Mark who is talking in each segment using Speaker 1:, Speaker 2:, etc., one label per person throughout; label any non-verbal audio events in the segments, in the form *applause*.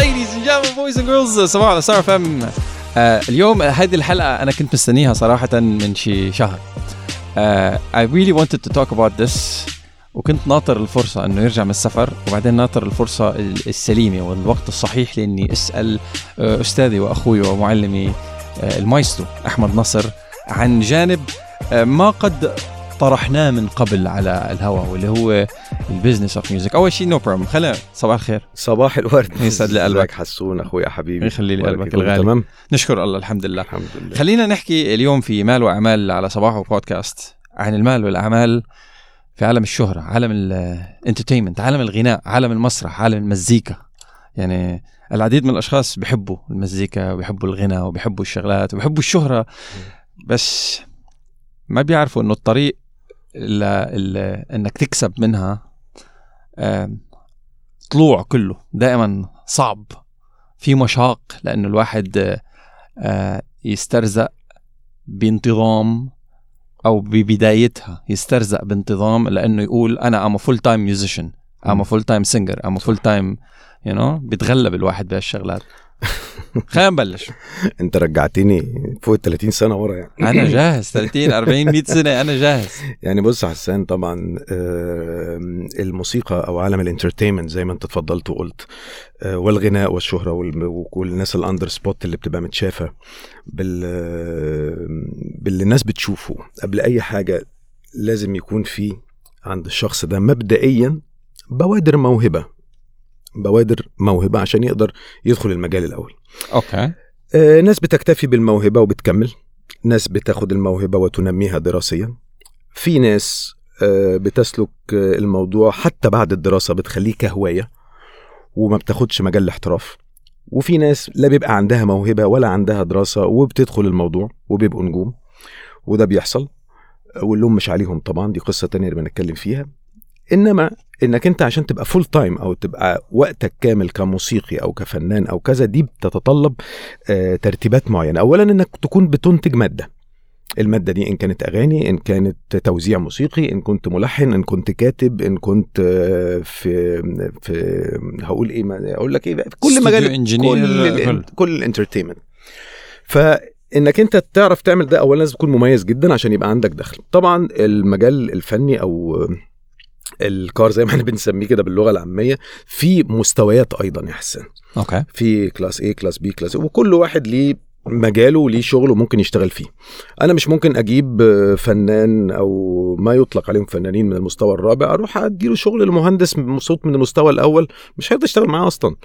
Speaker 1: Ladies and gentlemen, boys and girls, صباح على ستار فم آه اليوم هذه الحلقة أنا كنت مستنيها صراحة من شي شهر. آه I really wanted to talk about this وكنت ناطر الفرصة إنه يرجع من السفر وبعدين ناطر الفرصة ال- السليمة والوقت الصحيح لإني أسأل آه أستاذي وأخوي ومعلمي المايسترو أحمد نصر عن جانب ما قد طرحناه من قبل على الهواء واللي هو ال business of music أول شيء no problem خلينا صباح الخير.
Speaker 2: صباح الورد.
Speaker 1: يسعد لي قلبك.
Speaker 2: حسون أخويا حبيبي؟
Speaker 1: يخلي لي قلبك الغالي.
Speaker 2: تمام؟
Speaker 1: نشكر الله الحمد لله.
Speaker 2: الحمد لله.
Speaker 1: خلينا نحكي اليوم في مال وأعمال على صباحه بودكاست عن المال والأعمال في عالم الشهرة عالم ال entertainment عالم الغناء عالم المسرح عالم المزيكا. يعني العديد من الأشخاص بيحبوا المزيكا وبيحبوا الغنى وبيحبوا الشغلات وبيحبوا الشهرة. بس ما بيعرفوا إنه الطريق ل... ل... إنك تكسب منها طلوع كله دائما صعب في مشاق لأنه الواحد آه، يسترزق بانتظام أو ببدايتها يسترزق بانتظام لأنه يقول أنا I'm full time musician
Speaker 2: I'm.
Speaker 1: full time singer I'm full time you know بيتغلب الواحد بهالشغلات *laughs* خلينا نبلش.
Speaker 2: انت رجعتني فوق ال 30 سنة ورا يعني.
Speaker 1: أنا *laughs* جاهز. 30 40 100 سنة أنا جاهز.
Speaker 2: يعني بص حسان طبعا الموسيقى أو عالم ال entertainment زي ما انت اتفضلت وقلت آه، والغناء والشهرة والم- وكل الناس ال under spot اللي بتبقى متشافة بال باللي الناس بتشوفه قبل أي حاجة لازم يكون في عند الشخص ده مبدئيا بوادر موهبة. بوادر موهبة عشان يقدر يدخل المجال الأول.
Speaker 1: أوكي.
Speaker 2: آه، ناس بتكتفي بالموهبة وبتكمل. ناس بتاخد الموهبة وتنميها دراسيا. في ناس آه، بتسلك آه، الموضوع حتى بعد الدراسة بتخليه كهواية وما بتاخدش مجال الاحتراف. وفي ناس لا بيبقى عندها موهبة ولا عندها دراسة وبتدخل الموضوع وبيبقوا نجوم. وده بيحصل. آه، واللوم مش عليهم طبعا دي قصة تانية اللي بنتكلم فيها. إنما إنك أنت عشان تبقى full time أو تبقى وقتك كامل كموسيقي أو كفنان أو كذا دي بتتطلب آه، ترتيبات معينة. اولا إنك تكون بتنتج مادة. المادة دي إن كانت أغاني إن كانت توزيع موسيقي إن كنت ملحن إن كنت كاتب إن كنت آه، في في هقول إيه ما- أقول لك إيه في كل مجال كل
Speaker 1: كل.
Speaker 2: ال- كل ال entertainment فإنك أنت تعرف تعمل ده اولا لازم تكون مميز جدا عشان يبقى عندك دخل. طبعا المجال الفني أو الكار زي ما إحنا بنسميه كده باللغة العامية في مستويات أيضا يا حسان
Speaker 1: okay.
Speaker 2: في class A class B class وكل واحد ليه مجاله وليه شغله ممكن يشتغل فيه. أنا مش ممكن أجيب فنان أو ما يطلق عليهم فنانين من المستوى الرابع أروح أديله شغل لمهندس صوت من المستوى الأول مش هيقدر يشتغل معاه أصلا.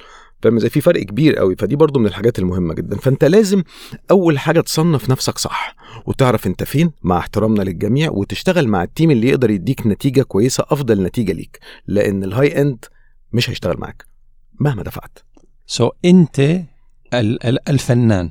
Speaker 2: فاهم إزاي؟ في فرق كبير قوي فدي برضو من الحاجات المهمة جدا. فأنت لازم أول حاجة تصنف نفسك صح وتعرف أنت فين مع احترامنا للجميع وتشتغل مع ال team اللي يقدر يديك نتيجة كويسة أفضل نتيجة ليك. لأن ال high end مش هيشتغل معاك مهما دفعت.
Speaker 1: so so, أنت ال- ال- الفنان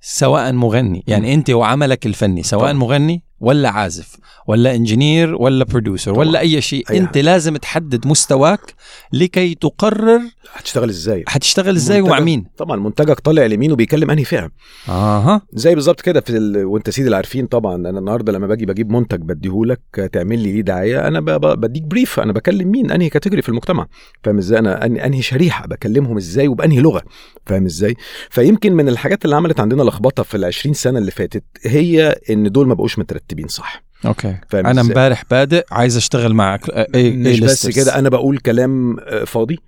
Speaker 1: سواء مغني يعني أنت وعملك الفني سواء
Speaker 2: طبعا.
Speaker 1: مغني ولا عازف ولا engineer ولا producer
Speaker 2: طبعا.
Speaker 1: ولا أي شيء.
Speaker 2: أي
Speaker 1: أنت
Speaker 2: حاجة.
Speaker 1: لازم تحدد مستواك لكي تقرر
Speaker 2: هتشتغل إزاي؟
Speaker 1: حتشتغل
Speaker 2: إزاي
Speaker 1: ومع مين.
Speaker 2: طبعا منتجك طالع اليمين وبيكلم أنهي فئة؟
Speaker 1: أها.
Speaker 2: زي بالظبط كده في ال... وأنت سيدي العارفين طبعا أنا النهارده لما باجي بجيب منتج بديهولك تعمل لي ليه دعاية أنا ب... ب... بديك brief أنا بكلم مين؟ أنهي category في المجتمع. فاهم إزاي؟ أنا أن- أنهي شريحة بكلمهم إزاي وبأنهي لغة. فاهم إزاي؟ فيمكن من الحاجات اللي عملت عندنا لخبطة في ال 20 سنة اللي فاتت هي إن دول ما بقوش مترتبين. صح.
Speaker 1: okay.
Speaker 2: أنا؟
Speaker 1: امبارح بادئ عايز أشتغل معك. اي
Speaker 2: مش بس كده أنا بقول كلام آه، فاضي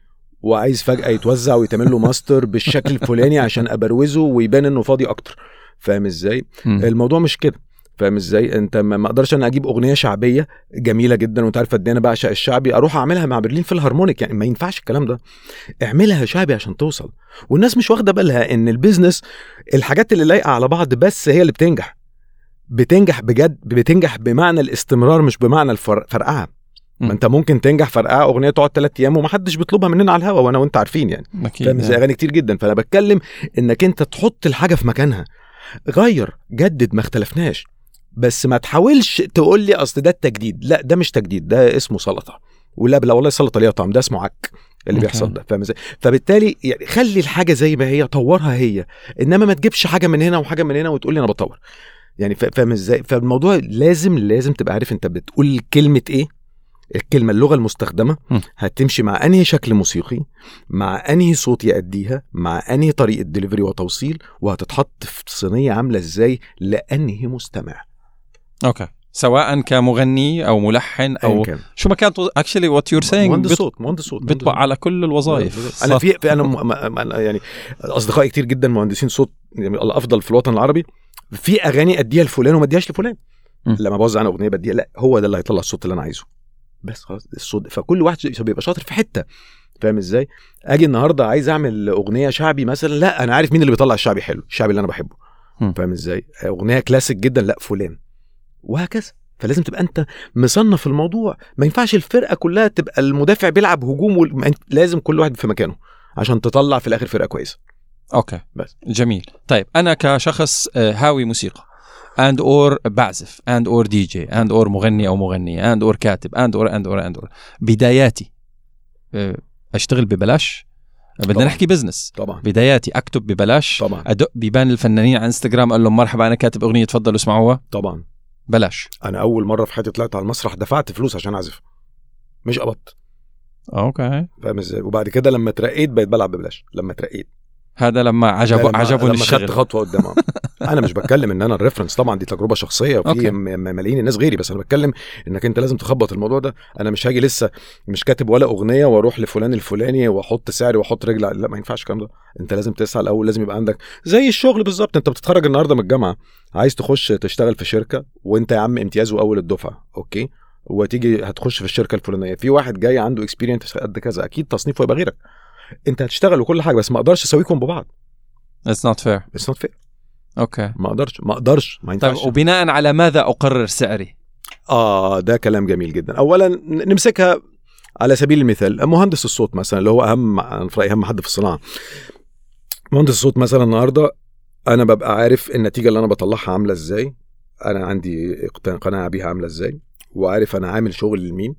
Speaker 2: وعايز فجأة يتوزع ويتعمل له ماستر بالشكل *laughs* الفلاني عشان أبروزه ويبان إنه فاضي أكتر. فاهم إزاي؟ الموضوع مش كده. فاهم إزاي؟ أنت ما أقدرش أنا أجيب أغنية شعبية جميلة جدا وأنت عارف قد إيه أنا بعشق الشعبي أروح أعملها مع برلين فيلهارمونيك. يعني ما ينفعش الكلام ده. اعملها شعبي عشان توصل. والناس مش واخدة بالها إن ال business الحاجات اللي لايقة على بعض بس هي اللي بتنجح. بتنجح بجد بتنجح بمعنى الاستمرار مش بمعنى الفر- فرقعه
Speaker 1: مم.
Speaker 2: ما انت ممكن تنجح فرقعه أغنية تقعد ثلاث أيام ومحدش بيطلبها مننا على الهوا وأنا وانت عارفين يعني. فاهم؟ إزاي أغاني كتير جدا. فأنا بتكلم إنك أنت تحط الحاجة في مكانها. غير جدد ما اختلفناش. بس ما تحاولش تقول لي أصل ده التجديد. لا ده مش تجديد ده اسمه سلطة. ولا لا والله سلطة ليها طعم ده اسمه عك اللي. بيحصل ده. فاهم إزاي؟ فبالتالي يعني خلي الحاجة زي ما هي طورها هي. إنما ما تجيبش حاجة من هنا وحاجة من هنا وتقول لي أنا بطور. يعني فا- فاهم إزاي؟ فالموضوع لازم لازم تبقى عارف انت بتقول كلمة إيه. الكلمة اللغة المستخدمة
Speaker 1: م.
Speaker 2: هتمشي مع انهي شكل موسيقي مع انهي صوت يأديها مع انهي طريقة دليفري وتوصيل وهتتحط في صينية عاملة إزاي لأنهي مستمع.
Speaker 1: okay. سواء كمغني أو ملحن أو
Speaker 2: كان.
Speaker 1: شو ما كانت actually what you're saying
Speaker 2: مهندس صوت مهندس صوت
Speaker 1: بيطبق على كل الوظائف.
Speaker 2: أنا في في أنا م- م- م- يعني أصدقائي كتير جدا مهندسين صوت يعني الأفضل في الوطن العربي. في أغاني أديها لفلان وما أديهاش لفلان.
Speaker 1: م.
Speaker 2: لما بوزع أنا أغنية بديها لا هو ده اللي هيطلع الصوت اللي أنا عايزه. بس خلاص الصوت فكل واحد بيبقى شاطر في حتة. فاهم إزاي؟ أجي النهارده عايز أعمل أغنية شعبي مثلا لا أنا عارف مين اللي بيطلع الشعبي حلو الشعبي اللي أنا بحبه. فاهم إزاي؟ أغنية كلاسيك جدا لا فلان. وهكذا. فلازم تبقى أنت مصنف الموضوع. ما ينفعش الفرقة كلها تبقى المدافع بيلعب هجوم وال... لازم كل واحد في مكانه عشان تطلع في الآخر فرقة كويسة.
Speaker 1: okay.
Speaker 2: بس.
Speaker 1: جميل. طيب أنا كشخص آه، هاوي موسيقى. and or بعزف and or DJ and or مغني أو مغنية and or كاتب and or and or and or بداياتي آه، أشتغل ببلاش؟ بدنا
Speaker 2: طبعاً.
Speaker 1: نحكي business
Speaker 2: طبعا.
Speaker 1: بداياتي أكتب ببلاش.
Speaker 2: طبعا.
Speaker 1: أدق بيبان الفنانين على انستغرام قال لهم مرحبا أنا كاتب أغنية تفضلوا اسمعوها.
Speaker 2: طبعا.
Speaker 1: بلاش.
Speaker 2: أنا أول مرة في حياتي طلعت على المسرح دفعت فلوس عشان أعزف. مش قبضت.
Speaker 1: okay.
Speaker 2: فاهم إزاي؟ وبعد كده لما اترقيت بقيت بلعب ببلاش. لما اترقيت
Speaker 1: هذا لما عجبوا
Speaker 2: لما-
Speaker 1: عجبهم
Speaker 2: لما خدت
Speaker 1: الشغل.
Speaker 2: خطوة قدام *laughs* أنا مش بتكلم إن أنا ال reference طبعا دي تجربة
Speaker 1: شخصية.
Speaker 2: وفي ملايين الناس غيري بس أنا بتكلم إنك أنت لازم تخبط الموضوع ده. أنا مش هاجي لسه مش كاتب ولا أغنية وأروح لفلان الفلاني وأحط سعري وأحط رجل لا ما ينفعش الكلام ده. أنت لازم تسعى الأول لازم يبقى عندك زي الشغل بالظبط. أنت بتتخرج النهارده من الجامعة عايز تخش تشتغل في شركة وأنت يا عم امتياز واول الدفعة okay؟ وتيجي هتخش في الشركة الفلانية. في واحد جاي عنده experience قد كذا أكيد تصنيفه يبقى غيرك. انت هتشتغل وكل حاجة بس ما أقدرش اسويكم ببعض.
Speaker 1: it's not fair
Speaker 2: it's not fair
Speaker 1: okay
Speaker 2: ما أقدرش ما أقدرش ما
Speaker 1: طيب
Speaker 2: ينفعش.
Speaker 1: وبناء على ماذا أقرر سعري؟
Speaker 2: آه ده كلام جميل جدا. اولا نمسكها على سبيل المثال مهندس الصوت مثلا اللي هو أهم أنا في رأيي أهم حد في الصناعة. مهندس الصوت مثلا النهارده أنا ببقى عارف النتيجة اللي أنا بطلعها عاملة إزاي أنا عندي قناعة بيها عاملة إزاي وعارف أنا عامل شغل لمين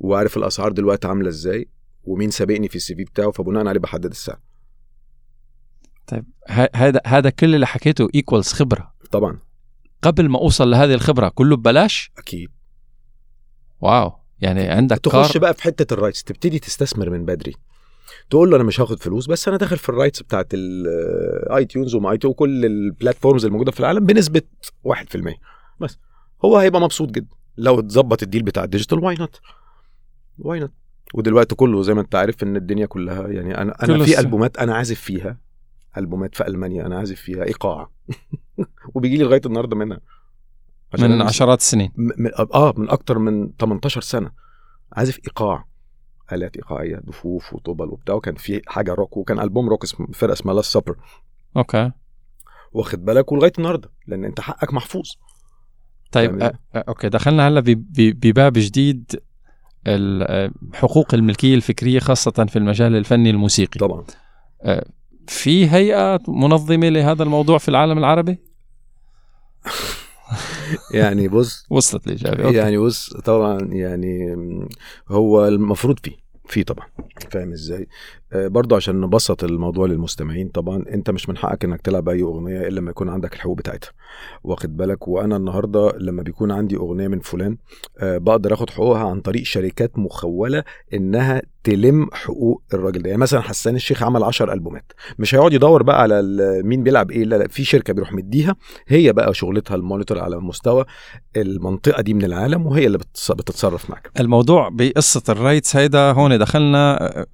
Speaker 2: وعارف الأسعار دلوقتي عاملة إزاي ومين سابقني في ال CV بتاعه فبناء عليه بحدد السعر.
Speaker 1: طيب هذا هذا كل اللي حكيته equals خبرة.
Speaker 2: طبعا.
Speaker 1: قبل ما أوصل لهذه الخبرة كله ببلاش؟
Speaker 2: أكيد.
Speaker 1: واو. يعني عندك
Speaker 2: تخش
Speaker 1: كار
Speaker 2: بقى في حتة ال rights تبتدي تستثمر من بدري. تقول له أنا مش هاخد فلوس بس أنا داخل في rights بتاعت ال iTunes وماي تو وكل ال platforms الموجودة في العالم بنسبة 1% بس. هو هيبقى مبسوط جدا. لو اتظبط ال deal بتاع ال digital why not why not ودلوقتي كله زي ما انت عارف ان الدنيا كلها يعني أنا
Speaker 1: أنا
Speaker 2: في ألبومات أنا عازف فيها ألبومات في ألمانيا أنا عازف فيها ايقاع *laughs* وبيجي لي لغاية النهارده منها. عشان
Speaker 1: من عشرات السنين.
Speaker 2: م- من آه من أكتر من 18 سنة عازف إيقاع آلات إيقاعية دفوف وطبل وبتاع وكان في حاجة روك وكان ألبوم روك اسم فرقة اسمها Last Supper
Speaker 1: okay.
Speaker 2: واخد بالك؟ ولغاية النهارده لأن أنت حقك محفوظ.
Speaker 1: طيب
Speaker 2: فاهم؟
Speaker 1: أ- okay دخلنا هلا ب- ب- بباب جديد ال- آه، حقوق الملكية الفكرية خاصة في المجال الفني الموسيقي.
Speaker 2: طبعا.
Speaker 1: في هيئة منظمة لهذا الموضوع في العالم العربي؟ *laughs*
Speaker 2: يعني بص
Speaker 1: وصلت الإجابة.
Speaker 2: يعني بص طبعا يعني هو المفروض فيه في طبعا فاهم إزاي؟ آه برضو عشان نبسط الموضوع للمستمعين طبعا أنت مش من حقك إنك تلعب أي أغنية إلا لما يكون عندك الحقوق بتاعتها. واخد بالك؟ وأنا النهارده لما بيكون عندي أغنية من فلان آه بقدر آخد حقوقها عن طريق شركات مخولة إنها تلم حقوق الراجل ده. يعني مثلا حسان الشيخ عمل 10 ألبومات. مش هيقعد يدور بقى على مين بيلعب إيه لا لا في شركة بيروح مديها. هي بقى شغلتها المونيتور على مستوى المنطقة دي من العالم وهي اللي بتتصرف معاك.
Speaker 1: الموضوع بقصة ال rights هيدا هون دخلنا آه،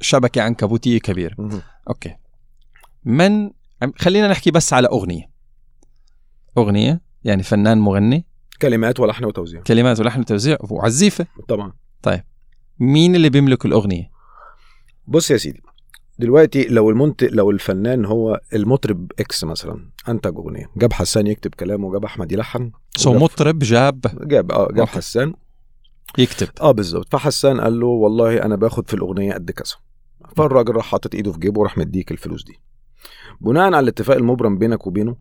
Speaker 1: شبكة عنكبوتية كبيرة. okay. من خلينا نحكي بس على أغنية. أغنية يعني فنان مغني.
Speaker 2: كلمات ولحن وتوزيع.
Speaker 1: كلمات ولحن وتوزيع وعزيفة.
Speaker 2: طبعا.
Speaker 1: مين اللي بيملك الأغنية؟
Speaker 2: بص يا سيدي دلوقتي لو المنتج لو الفنان هو المطرب X مثلا أنتج أغنية. جاب حسان يكتب كلام وجاب أحمد يلحن. so
Speaker 1: مطرب جاب.
Speaker 2: جاب آه جاب
Speaker 1: okay.
Speaker 2: حسان.
Speaker 1: يكتب.
Speaker 2: آه بالظبط فحسان قال له والله أنا باخد في الأغنية قد كذا. فالراجل راح حاطط إيده في جيبه وراح مديك الفلوس دي. بناء على الاتفاق المبرم بينك وبينه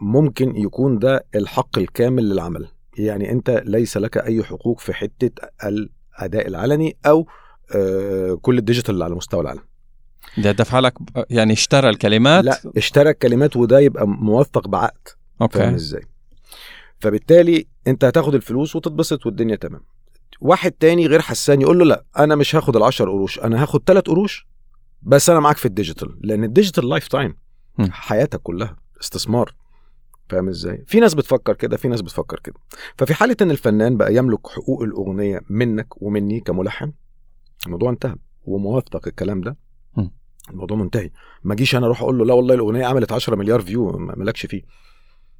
Speaker 2: ممكن يكون ده الحق الكامل للعمل. يعني أنت ليس لك أي حقوق في حتة الأداء العلني أو آه كل ال digital اللي على مستوى العالم.
Speaker 1: ده دفع لك يعني اشترى الكلمات؟
Speaker 2: لا اشترى الكلمات وده يبقى موثق بعقد. فاهم
Speaker 1: okay
Speaker 2: إزاي؟ فبالتالي أنت هتاخد الفلوس وتتبسط والدنيا تمام. واحد تاني غير حسان يقول له لا أنا مش هاخد ال10 قروش أنا هاخد 3 قروش بس أنا معاك في ال digital لأن ال digital
Speaker 1: lifetime.
Speaker 2: حياتك كلها استثمار. فاهم إزاي؟ في ناس بتفكر كده في ناس بتفكر كده. ففي حالة إن الفنان بقى يملك حقوق الأغنية منك ومني كملحن الموضوع انتهى وموافقك الكلام ده. الموضوع منتهي. ما اجيش أنا أروح أقول له لا والله الأغنية عملت 10 مليار view ما- مالكش فيه.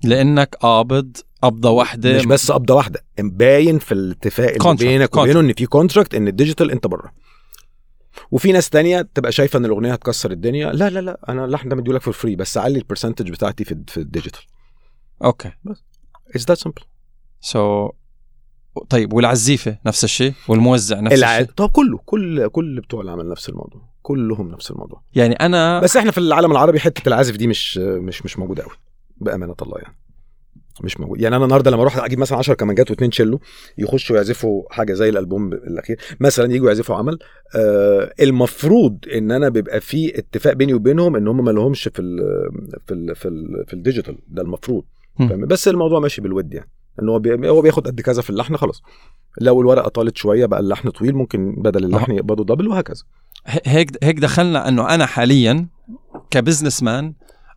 Speaker 1: لأنك قابض قبضة واحدة.
Speaker 2: مش بس قبضة واحدة باين في الاتفاق اللي بينك. وبينه إن في contract إن ال digital أنت بره. وفي ناس تانية تبقى شايفة إن الأغنية هتكسر الدنيا لا لا لا أنا اللحن ده مديهولك for free بس علي ال percentage بتاعتي في في ال
Speaker 1: digital.
Speaker 2: Okay. It's that
Speaker 1: simple so طيب والعزيفة نفس الشيء؟ والموزع نفس
Speaker 2: الع...
Speaker 1: الشيء؟
Speaker 2: طب كله كل كل بتوع العمل نفس الموضوع كلهم نفس الموضوع.
Speaker 1: يعني أنا
Speaker 2: بس إحنا في العالم العربي حتة العازف دي مش مش مش موجودة قوي بأمانة الله يعني. مش موجود. يعني أنا النهارده لما أروح أجيب مثلا 10 كمانجات واثنين تشيلو يخشوا يعزفوا حاجة زي الألبوم الأخير مثلا يجوا يعزفوا عمل آه المفروض إن أنا بيبقى في اتفاق بيني وبينهم إن هم ما لهمش في ال في ال في ال في ال digital ده المفروض؟ بس الموضوع ماشي بالود يعني. إن هو بي هو بياخد قد كذا في اللحن خلاص. لو الورقة طالت شوية بقى اللحن طويل ممكن بدل اللحن يقبضوا double وهكذا.
Speaker 1: هيك هيك دخلنا إنه أنا حاليا ك businessman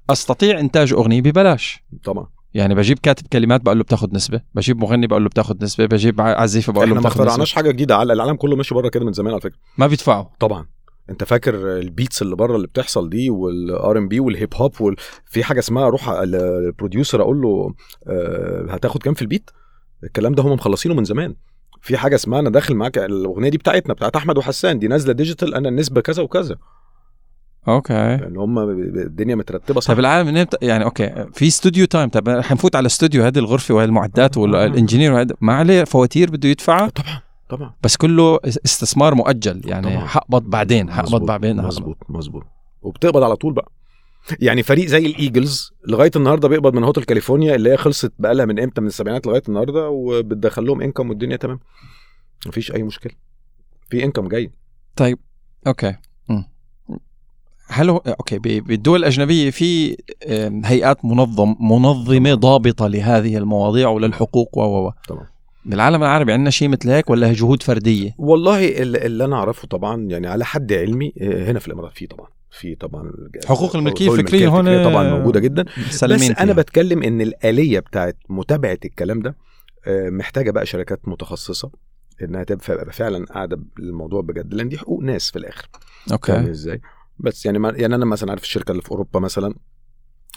Speaker 1: أستطيع إنتاج أغنية ببلاش.
Speaker 2: طبعا.
Speaker 1: يعني بجيب كاتب كلمات بقول له بتاخذ نسبة بجيب مغني بقول له بتاخذ نسبة بجيب عزيفة بقول له
Speaker 2: إحنا ما
Speaker 1: بتاخذ نسبة.
Speaker 2: اخترعناش حاجة جديدة. على العالم كله ماشي بره كده من زمان على فكرة.
Speaker 1: ما بيدفعوا.
Speaker 2: طبعا. أنت فاكر ال beats اللي بره اللي بتحصل دي وال R&B وال hip hop وال... في حاجة اسمها أروح لل producer أقول له آه هتاخد كام في ال beat الكلام ده هم مخلصينه من زمان. في حاجة اسمها أنا داخل معاك الأغنية دي بتاعتنا بتاعت أحمد وحسان دي نازلة digital أنا النسبة كذا وكذا.
Speaker 1: okay.
Speaker 2: لأن هم الدنيا مترتبة صح؟
Speaker 1: طيب العالم بت... يعني okay في studio time. طيب حنفوت على استوديو هذه الغرفة وهي المعدات وال engineer وهذا ما عليه فواتير بده يدفعها
Speaker 2: طبعا طبعا.
Speaker 1: بس كله استثمار مؤجل. يعني
Speaker 2: طبعاً.
Speaker 1: حقبض بعدين حقبض بعدين
Speaker 2: مظبوط مظبوط. وبتقبض على طول بقى. يعني فريق زي الإيجلز لغاية النهارده بيقبض من هوتل كاليفورنيا اللي هي خلصت بقى لها من إمتى؟ من السبعينات لغاية النهارده وبتدخل لهم income والدنيا تمام. مفيش أي مشكلة. في income جاي.
Speaker 1: طيب okay. هل هو okay بالدول الأجنبية في هيئات منظم منظمة ضابطة لهذه المواضيع وللحقوق و و
Speaker 2: طبعا
Speaker 1: بالعالم العربي عندنا شيء مثل هيك ولا جهود فردية؟
Speaker 2: والله اللي, اللي أنا أعرفه طبعا يعني على حد علمي آه، هنا في الإمارات في طبعا في طبعا
Speaker 1: حقوق الفكرية
Speaker 2: الملكية
Speaker 1: هون-
Speaker 2: طبعا موجودة جدا. بس أنا
Speaker 1: فيها.
Speaker 2: بتكلم إن الآلية بتاعت متابعة الكلام ده آه، محتاجة بقى شركات متخصصة إنها تبقى فعلا قاعدة بالموضوع بجد لأن دي حقوق ناس في الآخر.
Speaker 1: okay.
Speaker 2: إزاي؟ بس يعني ما يعني أنا مثلا عارف الشركة اللي في أوروبا مثلا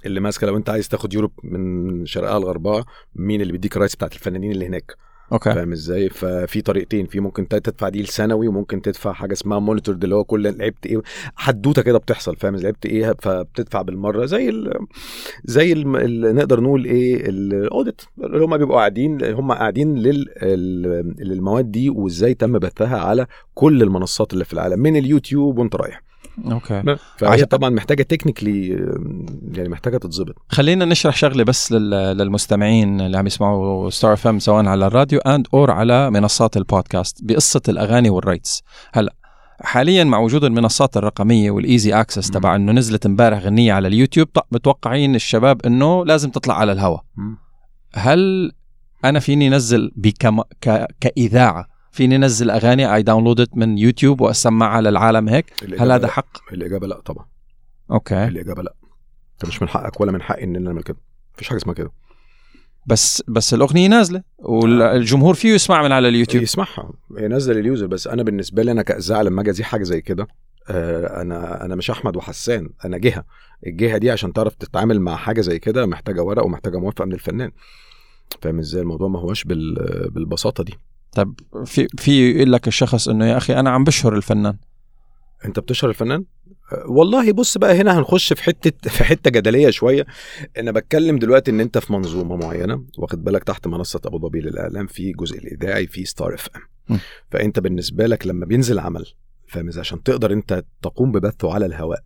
Speaker 2: اللي ماسكة لو أنت عايز تاخد Europe من شرقها لغربها مين اللي بيديك ال rights بتاعت الفنانين اللي هناك؟
Speaker 1: okay.
Speaker 2: فاهم إزاي؟ ففي طريقتين في ممكن تدفع دي سنوي وممكن تدفع حاجة اسمها monitor اللي هو كل لعبت إيه حدوتة كده بتحصل فاهم؟ لعبت إيه فبتدفع بالمرة زي ال زي ال نقدر نقول إيه ال audit اللي هم بيبقوا قاعدين هم قاعدين لل للمواد دي وإزاي تم بثها على كل المنصات اللي في العالم من اليوتيوب وأنت رايح.
Speaker 1: okay.
Speaker 2: فهي طبعا محتاجة technically يعني محتاجة تتظبط.
Speaker 1: خلينا نشرح شغلة بس لل- للمستمعين اللي عم يسمعوا Star FM سواء على الراديو and or على منصات البودكاست بقصة الأغاني وال rights هلا حاليا مع وجود المنصات الرقمية وال easy
Speaker 2: access.
Speaker 1: تبع إنه نزلت امبارح غنية على اليوتيوب متوقعين الشباب إنه لازم تطلع على الهواء هل أنا فيني نزل بكم ك... كإذاعة فيني نزل أغاني. I download it من يوتيوب واسمعها للعالم هيك. هل هذا. حق؟
Speaker 2: الإجابة لا طبعا.
Speaker 1: okay.
Speaker 2: الإجابة لا. أنت مش من حقك ولا من حقي ان أنا نعمل كده. مفيش حاجة اسمها كده.
Speaker 1: بس بس الأغنية نازلة والجمهور فيه يسمع من على اليوتيوب.
Speaker 2: يسمعها. هي نازلة لل user. بس أنا بالنسبة لي أنا كاذاعه لما أجي حاجة زي كده آه، أنا أنا مش أحمد وحسان. أنا جهة. الجهة دي عشان تعرف تتعامل مع حاجة زي كده محتاجة ورق ومحتاجة موافقة من الفنان. فاهم إزاي الموضوع ما هوش بال... بالبساطة دي؟
Speaker 1: طب في في يقول لك الشخص إنه يا أخي أنا عم بشهر الفنان.
Speaker 2: أنت بتشهر الفنان؟ آه، والله بص بقى هنا هنخش في حتة في حتة جدلية شوية. أنا بتكلم دلوقتي إن أنت في منظومة معينة واخد بالك تحت منصة أبو ظبي للإعلام في جزء الإذاعي في
Speaker 1: Star
Speaker 2: FM فأنت بالنسبة لك لما بينزل عمل فاهم عشان تقدر أنت تقوم ببثه على الهواء.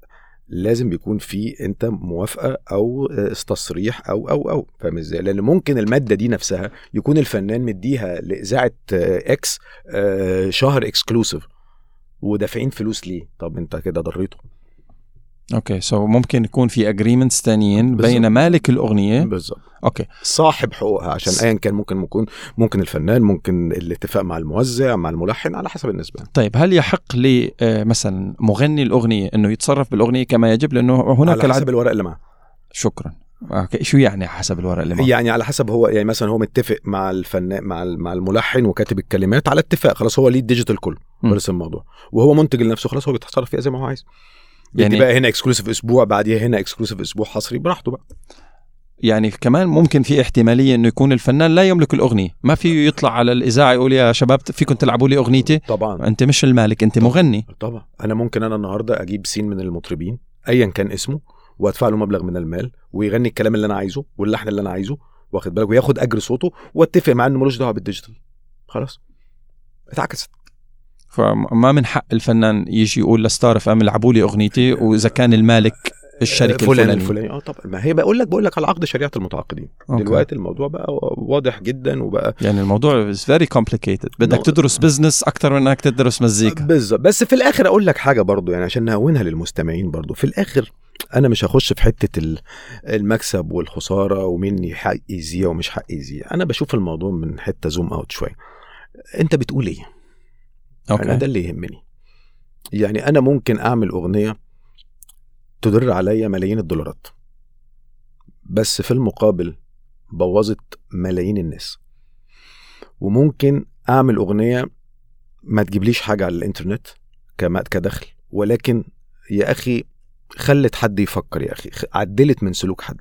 Speaker 2: لازم بيكون في انت موافقة أو آه، تصريح أو أو أو. فاهم إزاي؟ لأن ممكن المادة دي نفسها يكون الفنان مديها لإذاعة آه، X آه، شهر exclusive ودافعين فلوس ليه؟ طب انت كده ضريته.
Speaker 1: okay. So ممكن يكون في agreements ثانيين. بين مالك الأغنية.
Speaker 2: بالظبط
Speaker 1: okay.
Speaker 2: صاحب حقوقها عشان ايا كان ممكن يكون ممكن الفنان ممكن الاتفاق مع الموزع مع الملحن على حسب النسبة.
Speaker 1: طيب هل يحق لي آه، مثلا مغني الأغنية إنه يتصرف بالأغنية كما يجب؟ لأنه هناك
Speaker 2: على حسب الورق اللي معاه
Speaker 1: شكرا. okay. شو يعني حسب الورق اللي معه؟
Speaker 2: يعني على حسب هو يعني مثلا هو متفق مع الفنان مع مع الملحن وكاتب الكلمات على اتفاق. خلاص هو ليه ال digital
Speaker 1: كله.
Speaker 2: خلص الموضوع. وهو منتج لنفسه خلاص هو بيتصرف فيها زي ما هو عايز. يعني بقى هنا exclusive أسبوع بعديها هنا exclusive أسبوع حصري براحته بقى.
Speaker 1: يعني كمان ممكن في احتمالية إنه يكون الفنان لا يملك الأغنية. ما فيه يطلع على الإذاعة يقول يا شباب فيكم تلعبوا لي أغنيتي؟
Speaker 2: طبعا.
Speaker 1: أنت مش المالك أنت مغني.
Speaker 2: طبعا. أنا ممكن أنا النهارده أجيب سين من المطربين ايا كان اسمه وأدفع له مبلغ من المال ويغني الكلام اللي أنا عايزه واللحن اللي أنا عايزه واخد بالك؟ وياخد أجر صوته وأتفق معاه إنه ملوش دعوة بال digital. خلاص. اتعكست.
Speaker 1: فما من حق الفنان يجي يقول ل Star FM العبوا لي أغنيتي وإذا كان المالك الشركة
Speaker 2: فلان الفلاني آه طبعا. ما هي بقول لك بقول لك على عقد شريعة المتعاقدين.
Speaker 1: okay.
Speaker 2: دلوقتي الموضوع بقى واضح جدا وبقى
Speaker 1: يعني الموضوع is very complicated. بدك. تدرس business أكثر من إنك تدرس مزيكا.
Speaker 2: بالظبط. بس في الآخر أقول لك حاجة برضو يعني عشان نهونها للمستمعين برضو. في الآخر أنا مش هخش في حتة ال- المكسب والخسارة ومين حق يذيع ومش حق يذيع أنا بشوف الموضوع من حتة zoom out شوية أنت بتقول إيه؟ أنا ده اللي يهمني. يعني أنا ممكن أعمل أغنية تدر عليا ملايين الدولارات. بس في المقابل بوظت ملايين الناس. وممكن أعمل أغنية ما تجيبليش حاجة على الإنترنت كدخل ولكن يا أخي خلت حد يفكر يا أخي عدلت من سلوك حد.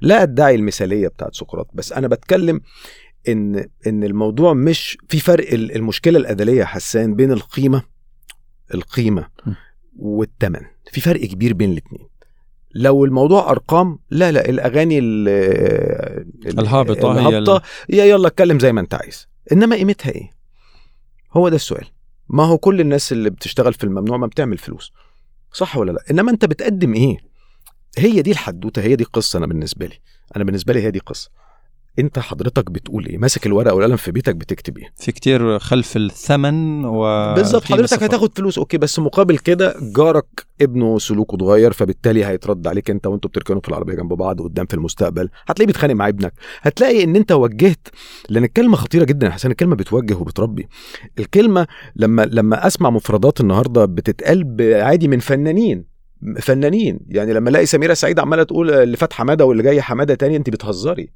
Speaker 2: لا أدعي المثالية بتاعت سقراط بس أنا بتكلم إن إن الموضوع مش في فرق ال- المشكلة الأدلية يا حسان بين القيمة
Speaker 1: القيمة.
Speaker 2: والثمن في فرق كبير بين الاثنين لو الموضوع أرقام لا لا الأغاني ال- ال-
Speaker 1: الهابطة هي ال-
Speaker 2: الهابطه يا يلا اتكلم زي ما أنت عايز. إنما قيمتها إيه؟ هو ده السؤال. ما هو كل الناس اللي بتشتغل في الممنوع ما بتعمل فلوس. صح ولا لا؟ إنما أنت بتقدم إيه؟ هي دي الحدوتة هي دي القصة أنا بالنسبة لي. أنا بالنسبة لي هي دي قصة. انت حضرتك بتقول إيه؟ ماسك الورقة والقلم في بيتك بتكتب إيه؟
Speaker 1: في كتير خلف الثمن و
Speaker 2: بالظبط حضرتك. هتاخد فلوس okay بس مقابل كده جارك ابنه سلوكه اتغير فبالتالي هيترد عليك انت وانتوا بتركنوا في العربية جنب بعض قدام في المستقبل. هتلاقيه بيتخانق مع ابنك. هتلاقي ان انت وجهت لأن الكلمة خطيرة جدا يا حسين الكلمة بتوجه وبتربي. الكلمة لما لما أسمع مفردات النهارده بتتقال عادي من فنانين فنانين. يعني لما ألاقي سميرة سعيد عمالة تقول اللي فات حمادة واللي جاي حمادة تاني انت بتهزري.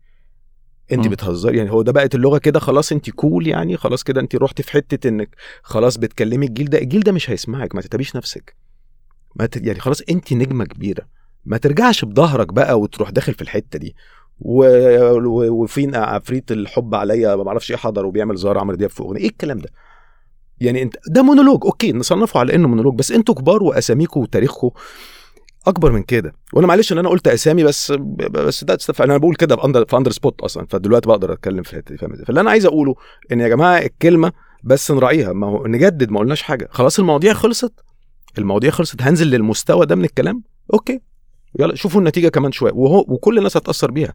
Speaker 2: انت. بتهزري. يعني هو ده بقت اللغة كده خلاص انت cool يعني خلاص كده انت رحتي في حتة انك خلاص بتكلمي الجيل ده. الجيل ده مش هيسمعك ما تتعبيش نفسك. ما ت... يعني خلاص انت نجمة كبيرة. ما ترجعش بظهرك بقى وتروح داخل في الحتة دي. و... و... وفين عفريت الحب عليا ما أعرفش إيه حضر وبيعمل زهر عمرو دياب في أغنية. إيه الكلام ده؟ يعني انت ده مونولوج okay نصنفه على انه مونولوج بس أنتوا كبار واساميكم وتاريخكم أكبر من كده. وأنا معلش إن أنا قلت أسامي بس بس ده. أنا بقول كده في under spot أصلا. فدلوقتي بقدر أتكلم في الحتة دي فاهم؟ فاللي أنا عايز أقوله إن يا جماعة الكلمة بس نراعيها. ما هو نجدد ما قلناش حاجة. خلاص المواضيع خلصت. المواضيع خلصت. هنزل للمستوى ده من الكلام؟ okay. يلا شوفوا النتيجة كمان شوية. وهو وكل الناس هتأثر بيها.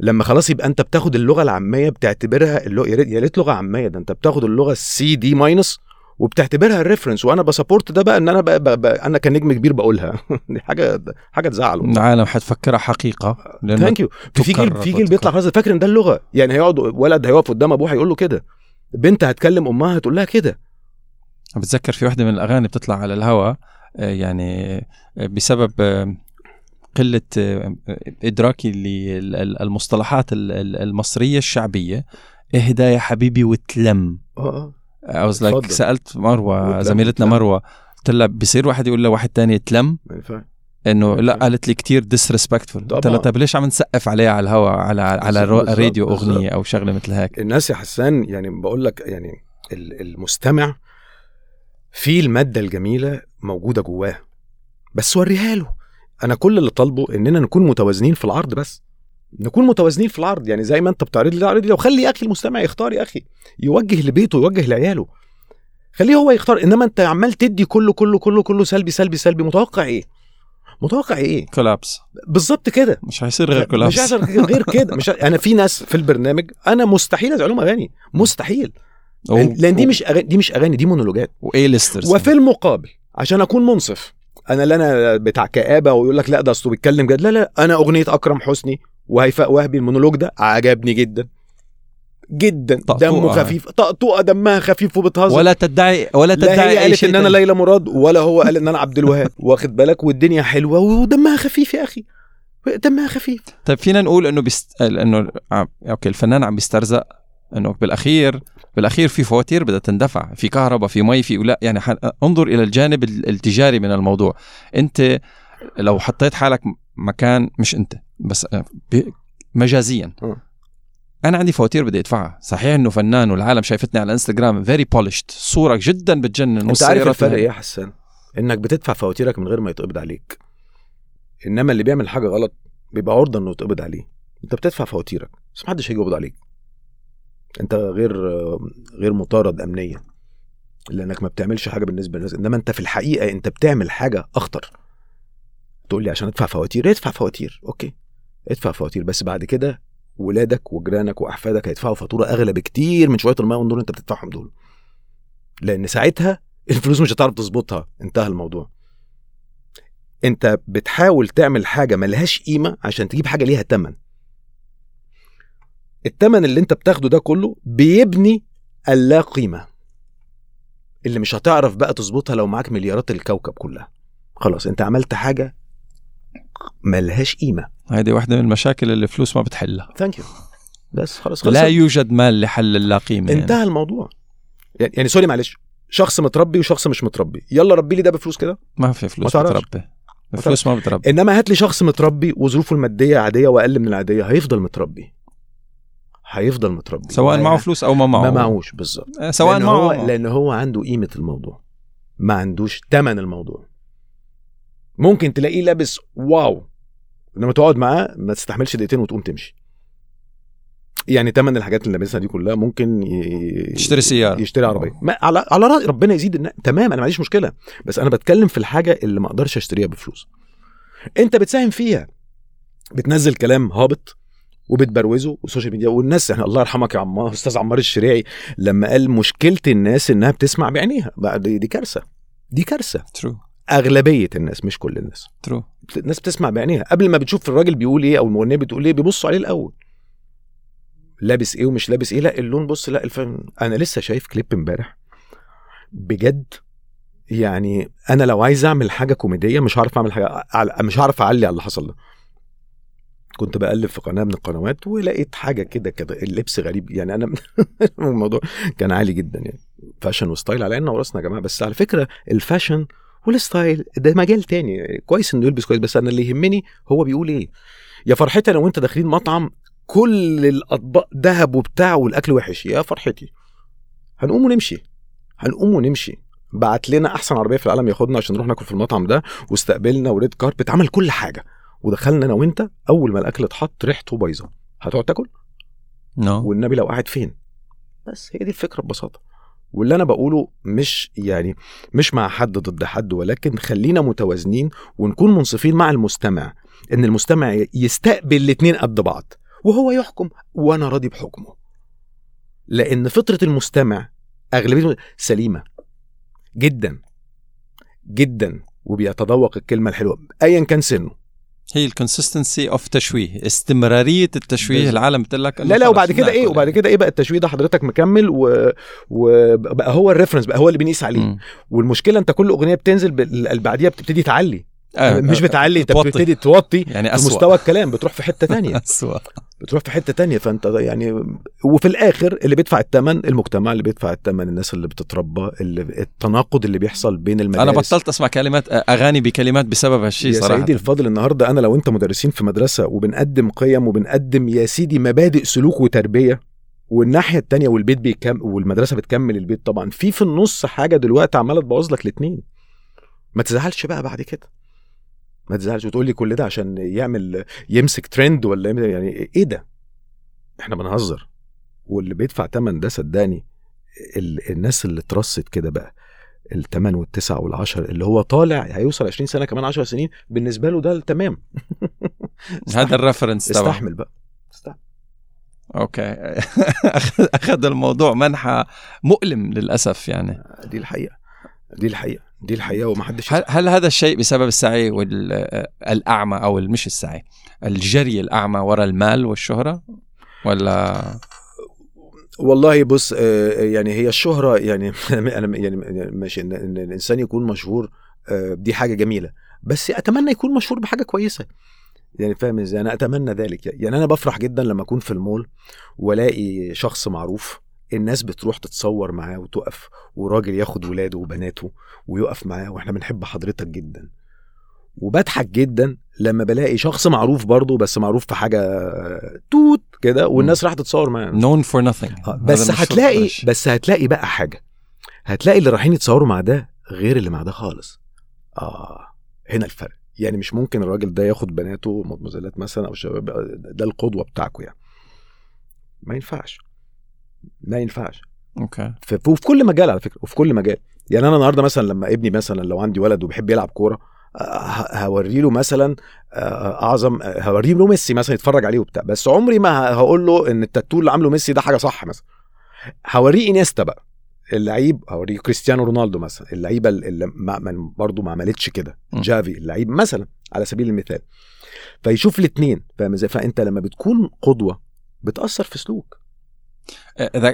Speaker 2: لما خلاص يبقى أنت بتاخد اللغة العامية بتعتبرها اللغة يا ريت لغة عامية. ده أنت بتاخد اللغة ال C D minus وبتعتبرها ال reference وأنا ب support ده بقى إن أنا بقى بقى بقى أنا كنجم كبير بقولها. *laughs* دي حاجة حاجة تزعل.
Speaker 1: العالم حتفكرها حقيقة
Speaker 2: ثانك يو في جيل في جيل بيطلع. خلاص فاكر إن ده اللغة؟ يعني هيقعد ولد هيقف قدام أبوه هيقول له كده. بنت هتكلم أمها هتقول لها كده.
Speaker 1: بتذكر في واحدة من الأغاني بتطلع على الهواء آه، يعني آه، بسبب آه، قلة إدراكي للمصطلحات ال- ال- المصرية الشعبية اهدى يا حبيبي وتلم. I was like مروة
Speaker 2: وتلم،
Speaker 1: زميلتنا. مروة. قلت لها بصير واحد يقول لواحد تاني تلم إنه لا. قالت لي كتير ديسريسبكتفول قلت لها. طيب ليش عم نسقف عليها على الهواء على على
Speaker 2: بالظبط.
Speaker 1: أغنية أو شغلة مثل هيك؟
Speaker 2: الناس يا حسان يعني بقول لك يعني ال- المستمع في المادة الجميلة موجودة جواه. بس وريها له. أنا كل اللي طالبه إننا نكون متوازنين في العرض بس. نكون متوازنين في العرض. يعني زي ما انت بتعرض لي اعرض لي وخلي أخي المستمع يختار يا أخي. يوجه لبيته يوجه لعياله. خليه هو يختار. إنما أنت عمال تدي كله كله كله كله سلبي سلبي سلبي. متوقع إيه؟ متوقع إيه؟
Speaker 1: collapse
Speaker 2: بالظبط كده.
Speaker 1: مش هيصير غير collapse
Speaker 2: مش هيحصل غير كده. مش ه- أنا في ناس في البرنامج أنا مستحيل أذيع لهم اغاني مستحيل. لأن لأن دي مش أغاني دي مش أغاني دي مونولوجات.
Speaker 1: واي ليسترز
Speaker 2: وفي المقابل عشان أكون منصف أنا لا أنا بتاع كآبة ويقول لك لا ده اصله بيتكلم جد. لا لا أنا أغنية أكرم حسني وهيفاء وهبي المونولوج ده عجبني جدا. جدا. دمه خفيف. طقطوقة دمها خفيف وبتهزر.
Speaker 1: ولا تدعي ولا
Speaker 2: لا
Speaker 1: تدعي
Speaker 2: هي
Speaker 1: أي
Speaker 2: قالت إن
Speaker 1: أنا.
Speaker 2: ليلى مراد ولا هو قال إن أنا عبد الوهاب. *laughs* واخد بالك؟ والدنيا حلوة ودمها خفيف يا أخي. دمها خفيف.
Speaker 1: طيب فينا نقول إنه بيست... إنه okay الفنان عم بيسترزق إنه بالأخير بالأخير في فواتير بدها تندفع. في كهرباء في مي في لا يعني ح... انظر إلى الجانب ال- التجاري من الموضوع. أنت لو حطيت حالك مكان مش أنت. بس آه،. مجازيا.
Speaker 2: م.
Speaker 1: أنا عندي فواتير بدي أدفعها. صحيح إنه فنان والعالم شايفتني على الانستغرام very polished صورة جدا بتجنن. أنت
Speaker 2: عارف الفرق إيه يا حسان إنك بتدفع فواتيرك من غير ما يتقبض عليك. إنما اللي بيعمل حاجة غلط بيبقى عرضة إنه يتقبض عليه. أنت بتدفع فواتيرك. بس محدش هيجي يقبض عليك. أنت غير غير مطارد امنيا. لأنك ما بتعملش حاجة بالنسبة للناس. إنما أنت في الحقيقة أنت بتعمل حاجة أخطر. تقول لي عشان أدفع فواتير ادفع فواتير. okay. ادفع فواتير. بس بعد كده ولادك وجيرانك وأحفادك هيدفعوا فاتورة أغلى بكتير من شوية الميه والنور أنت بتدفعهم دول. لأن ساعتها *laughs* الفلوس مش هتعرف تظبطها. انتهى الموضوع. أنت بتحاول تعمل حاجة ملهاش قيمة عشان تجيب حاجة ليها تمن. التمن اللي أنت بتاخده ده كله بيبني اللا قيمة. اللي مش هتعرف بقى تظبطها لو معاك مليارات الكوكب كلها. خلاص أنت عملت حاجة ملهاش قيمة.
Speaker 1: هذه واحدة من المشاكل اللي الفلوس ما بتحلها.
Speaker 2: thank you بس خلاص خلاص.
Speaker 1: لا يوجد مال لحل اللا قيمه يعني.
Speaker 2: انتهى الموضوع. يعني, يعني sorry معلش. شخص متربي وشخص مش متربي. يلا ربي لي ده بفلوس كده.
Speaker 1: ما في فلوس. بتربي. الفلوس ما بتربي.
Speaker 2: انما هات لي شخص متربي وظروفه المادية عادية وأقل من العادية هيفضل متربي؟ هيفضل متربي.
Speaker 1: سواء معه فلوس أو ما معه.
Speaker 2: ما معهوش بالظبط.
Speaker 1: آه، سواء
Speaker 2: لأن
Speaker 1: معه
Speaker 2: هو
Speaker 1: معه.
Speaker 2: لأن هو عنده قيمة الموضوع. ما عندوش تمن الموضوع. ممكن تلاقيه لابس واو لما تقعد معاه ما تستحملش دقيقتين وتقوم تمشي. يعني تمن الحاجات اللي لابسها دي كلها ممكن ي...
Speaker 1: تشتري سيارة.
Speaker 2: يشتري عربية. ما على على رأي ربنا يزيد النا... تمام أنا ما عنديش مشكلة بس أنا بتكلم في الحاجة اللي ما أقدرش أشتريها بفلوس. أنت بتساهم فيها بتنزل كلام هابط وبتبروزه وال social media والناس يعني الله يرحمك يا عمار أستاذ عمار الشريعي لما قال مشكلة الناس إنها بتسمع بعينيها. دي كارثة. دي كارثة.
Speaker 1: true
Speaker 2: أغلبية الناس مش كل الناس.
Speaker 1: true
Speaker 2: الناس بتسمع بعينيها. قبل ما بتشوف الراجل بيقول إيه أو المغنية بتقول إيه بيبصوا عليه الأول. لابس إيه ومش لابس إيه لا اللون بص لا الفن. أنا لسه شايف كليب امبارح بجد يعني أنا لو عايز أعمل حاجة كوميدية مش هعرف أعمل حاجة مش هعرف أعلي على اللي حصل ده. كنت بقلب في قناة من القنوات ولقيت حاجة كده كده اللبس غريب. يعني أنا *laughs* الموضوع كان عالي جدا يعني. fashion و style على عيننا وراسنا يا جماعة. بس على فكرة ال fashion وال style ده مجال تاني. كويس إنه يلبس كويس بس أنا اللي يهمني هو بيقول إيه. يا فرحتي أنا وأنت داخلين مطعم كل الأطباق ذهب وبتاع والأكل وحش. يا فرحتي. هنقوم ونمشي. هنقوم ونمشي. بعت لنا أحسن عربية في العالم ياخدنا عشان نروح ناكل في المطعم ده واستقبلنا وريد كاربت عمل كل حاجة. ودخلنا أنا وأنت أول ما الأكل اتحط ريحته بايظة. هتقعد تاكل؟
Speaker 1: نو.
Speaker 2: والنبي لو قاعد فين؟ بس هي دي الفكرة ببساطة. واللي أنا بقوله مش يعني مش مع حد ضد حد ولكن خلينا متوازنين ونكون منصفين مع المستمع إن المستمع يستقبل الاتنين قد بعض وهو يحكم وأنا راضي بحكمه. لأن فطرة المستمع اغلبيته سليمة جدا جدا وبيتذوق الكلمة الحلوة ايا كان سنه.
Speaker 1: هي ال consistency of تشويه استمرارية التشويه. العالم بتقول لك
Speaker 2: لا لا وبعد كده
Speaker 1: إيه
Speaker 2: وبعد. كده إيه بقى التشويه ده حضرتك مكمل. وبقى هو ال reference بقى هو اللي بنقيس عليه
Speaker 1: مم.
Speaker 2: والمشكلة أنت كل أغنية بتنزل بعديها بتبتدي تعلي
Speaker 1: آه،
Speaker 2: مش
Speaker 1: آه،
Speaker 2: بتعلي
Speaker 1: أنت.
Speaker 2: بتبتدي توطي
Speaker 1: يعني
Speaker 2: في
Speaker 1: اسوء
Speaker 2: مستوى الكلام بتروح في حتة تانية *laughs*
Speaker 1: اسوء
Speaker 2: بتروح في حتة تانية فأنت يعني وفي الآخر اللي بيدفع الثمن المجتمع اللي بيدفع الثمن الناس اللي بتتربى اللي التناقض اللي بيحصل بين المدارس.
Speaker 1: أنا بطلت أسمع كلمات أغاني بكلمات بسبب هالشيء
Speaker 2: يا
Speaker 1: صراحة.
Speaker 2: سيدي الفاضل النهارده أنا لو أنت مدرسين في مدرسة وبنقدم قيم وبنقدم يا سيدي مبادئ سلوك وتربية والناحية التانية والبيت بيكمل والمدرسة بتكمل البيت طبعا في في النص حاجة دلوقتي عمالة تبوظ لك الاثنين ما تزعلش بقى بعد كده. ما تزعلش وتقول لي كل ده عشان يعمل يمسك ترند ولا يعني إيه ده؟ إحنا بنهزر. واللي بيدفع تمن ده صدقني ال- الناس اللي اترصت كده بقى الثمان والتسع والعشر اللي هو طالع هيوصل 20 سنة كمان 10 سنين بالنسبة له ده تمام. *laughs*
Speaker 1: هذا ال reference تبعه.
Speaker 2: استحمل بقى. استحمل.
Speaker 1: okay. *laughs* أخذ الموضوع منحى مؤلم للأسف يعني.
Speaker 2: دي الحقيقة. دي الحقيقة. دي الحقيقة ومحدش
Speaker 1: هل, هل هذا الشيء بسبب السعي والاعمى أو مش السعي الجري الأعمى وراء المال والشهرة؟ ولا
Speaker 2: والله بص آه، يعني هي الشهرة يعني *laughs* أنا يعني ماشي إن, إن الإنسان يكون مشهور آه، دي حاجة جميلة بس أتمنى يكون مشهور بحاجة كويسة. يعني فاهم إزاي؟ أنا أتمنى ذلك. يعني أنا بفرح جدا لما أكون في المول وألاقي شخص معروف الناس بتروح تتصور معاه وتقف وراجل ياخد ولاده وبناته ويقف معاه وإحنا بنحب حضرتك جدا. وبضحك جدا لما بلاقي شخص معروف برضه بس معروف في حاجة توت كده والناس راح تتصور معاه.
Speaker 1: known for nothing
Speaker 2: بس هتلاقي بس هتلاقي بقى حاجة. هتلاقي اللي رايحين يتصوروا مع ده غير اللي مع ده خالص. آه هنا الفرق. يعني مش ممكن الراجل ده ياخد بناته مدمزلات مثلا أو شباب ده القدوة بتاعكم يعني. ما ينفعش. ما ينفعش.
Speaker 1: okay.
Speaker 2: وفي كل مجال على فكرة وفي كل مجال. يعني أنا النهارده مثلا لما ابني مثلا لو عندي ولد وبيحب يلعب كورة هوري له مثلا أعظم هوري له ميسي مثلا يتفرج عليه وبتاع. بس عمري ما هقول له إن التاتو اللي عامله ميسي ده حاجة صح مثلا. هوريه إنييستا بقى اللعيب هوريه كريستيانو رونالدو مثلا اللعيبة اللي ما برضه ما عملتش كده. جافي اللعيب مثلا على سبيل المثال. فيشوف الاثنين فاهم إزاي؟ فأنت لما بتكون قدوة بتأثر في سلوك.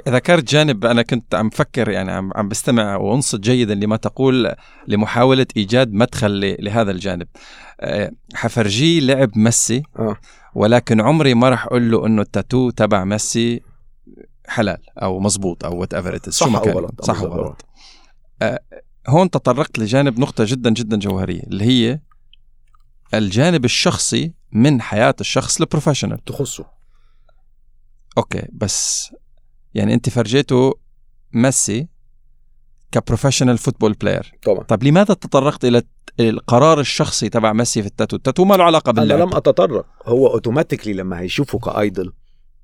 Speaker 1: ذكرت جانب أنا كنت عم فكر يعني عم عم بستمع وأنصت جيدا لما تقول لمحاولة إيجاد مدخل لهذا الجانب. أه، حفرجيه لعب ميسي
Speaker 2: آه.
Speaker 1: ولكن عمري ما راح أقول له إنه التاتو تبع ميسي حلال أو مزبوط أو whatever
Speaker 2: صح أو غلط
Speaker 1: صح أو غلط. أه، هون تطرقت لجانب نقطة جدا جدا جوهرية اللي هي الجانب الشخصي من حياة الشخص ال professional
Speaker 2: تخصه.
Speaker 1: okay بس يعني أنت فرجيته ميسي ك professional football player
Speaker 2: طبعا.
Speaker 1: طب لماذا تطرقت إلى القرار الشخصي تبع ميسي في ال tattoo؟ ال tattoo ما له علاقة باللعب.
Speaker 2: أنا لم أتطرق. هو automatically لما هيشوفه ك idol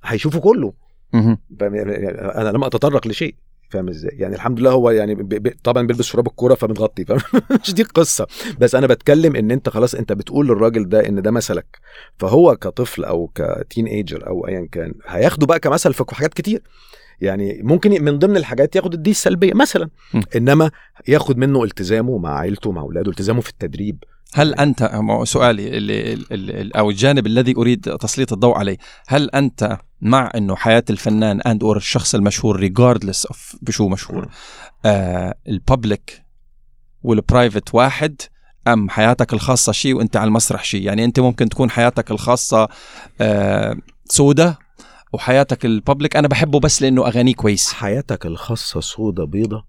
Speaker 2: هيشوفه كله. أنا لم أتطرق لشيء. فاهم إزاي؟ يعني الحمد لله هو يعني بي بي طبعا بيلبس شراب الكورة فمتغطي *laughs* مش دي القصة. بس أنا بتكلم إن أنت خلاص أنت بتقول للراجل ده إن ده مثلك. فهو كطفل أو ك teenager أو ايا كان هياخده بقى كمثل في حاجات كتير. يعني ممكن من ضمن الحاجات ياخد الدي السلبية مثلا. إنما ياخد منه التزامه مع عيلته مع أولاده التزامه في التدريب.
Speaker 1: هل انت سؤالي اللي اللي أو الجانب الذي أريد تسليط الضوء عليه. هل أنت مع إنه حياة الفنان and or الشخص المشهور regardless of بشو مشهور آه ال public وال private واحد أم حياتك الخاصة شيء وأنت على المسرح شيء يعني أنت ممكن تكون حياتك الخاصة آه سودة وحياتك ال public أنا بحبه بس لأنه أغانيه كويس.
Speaker 2: حياتك الخاصة سودة بيضة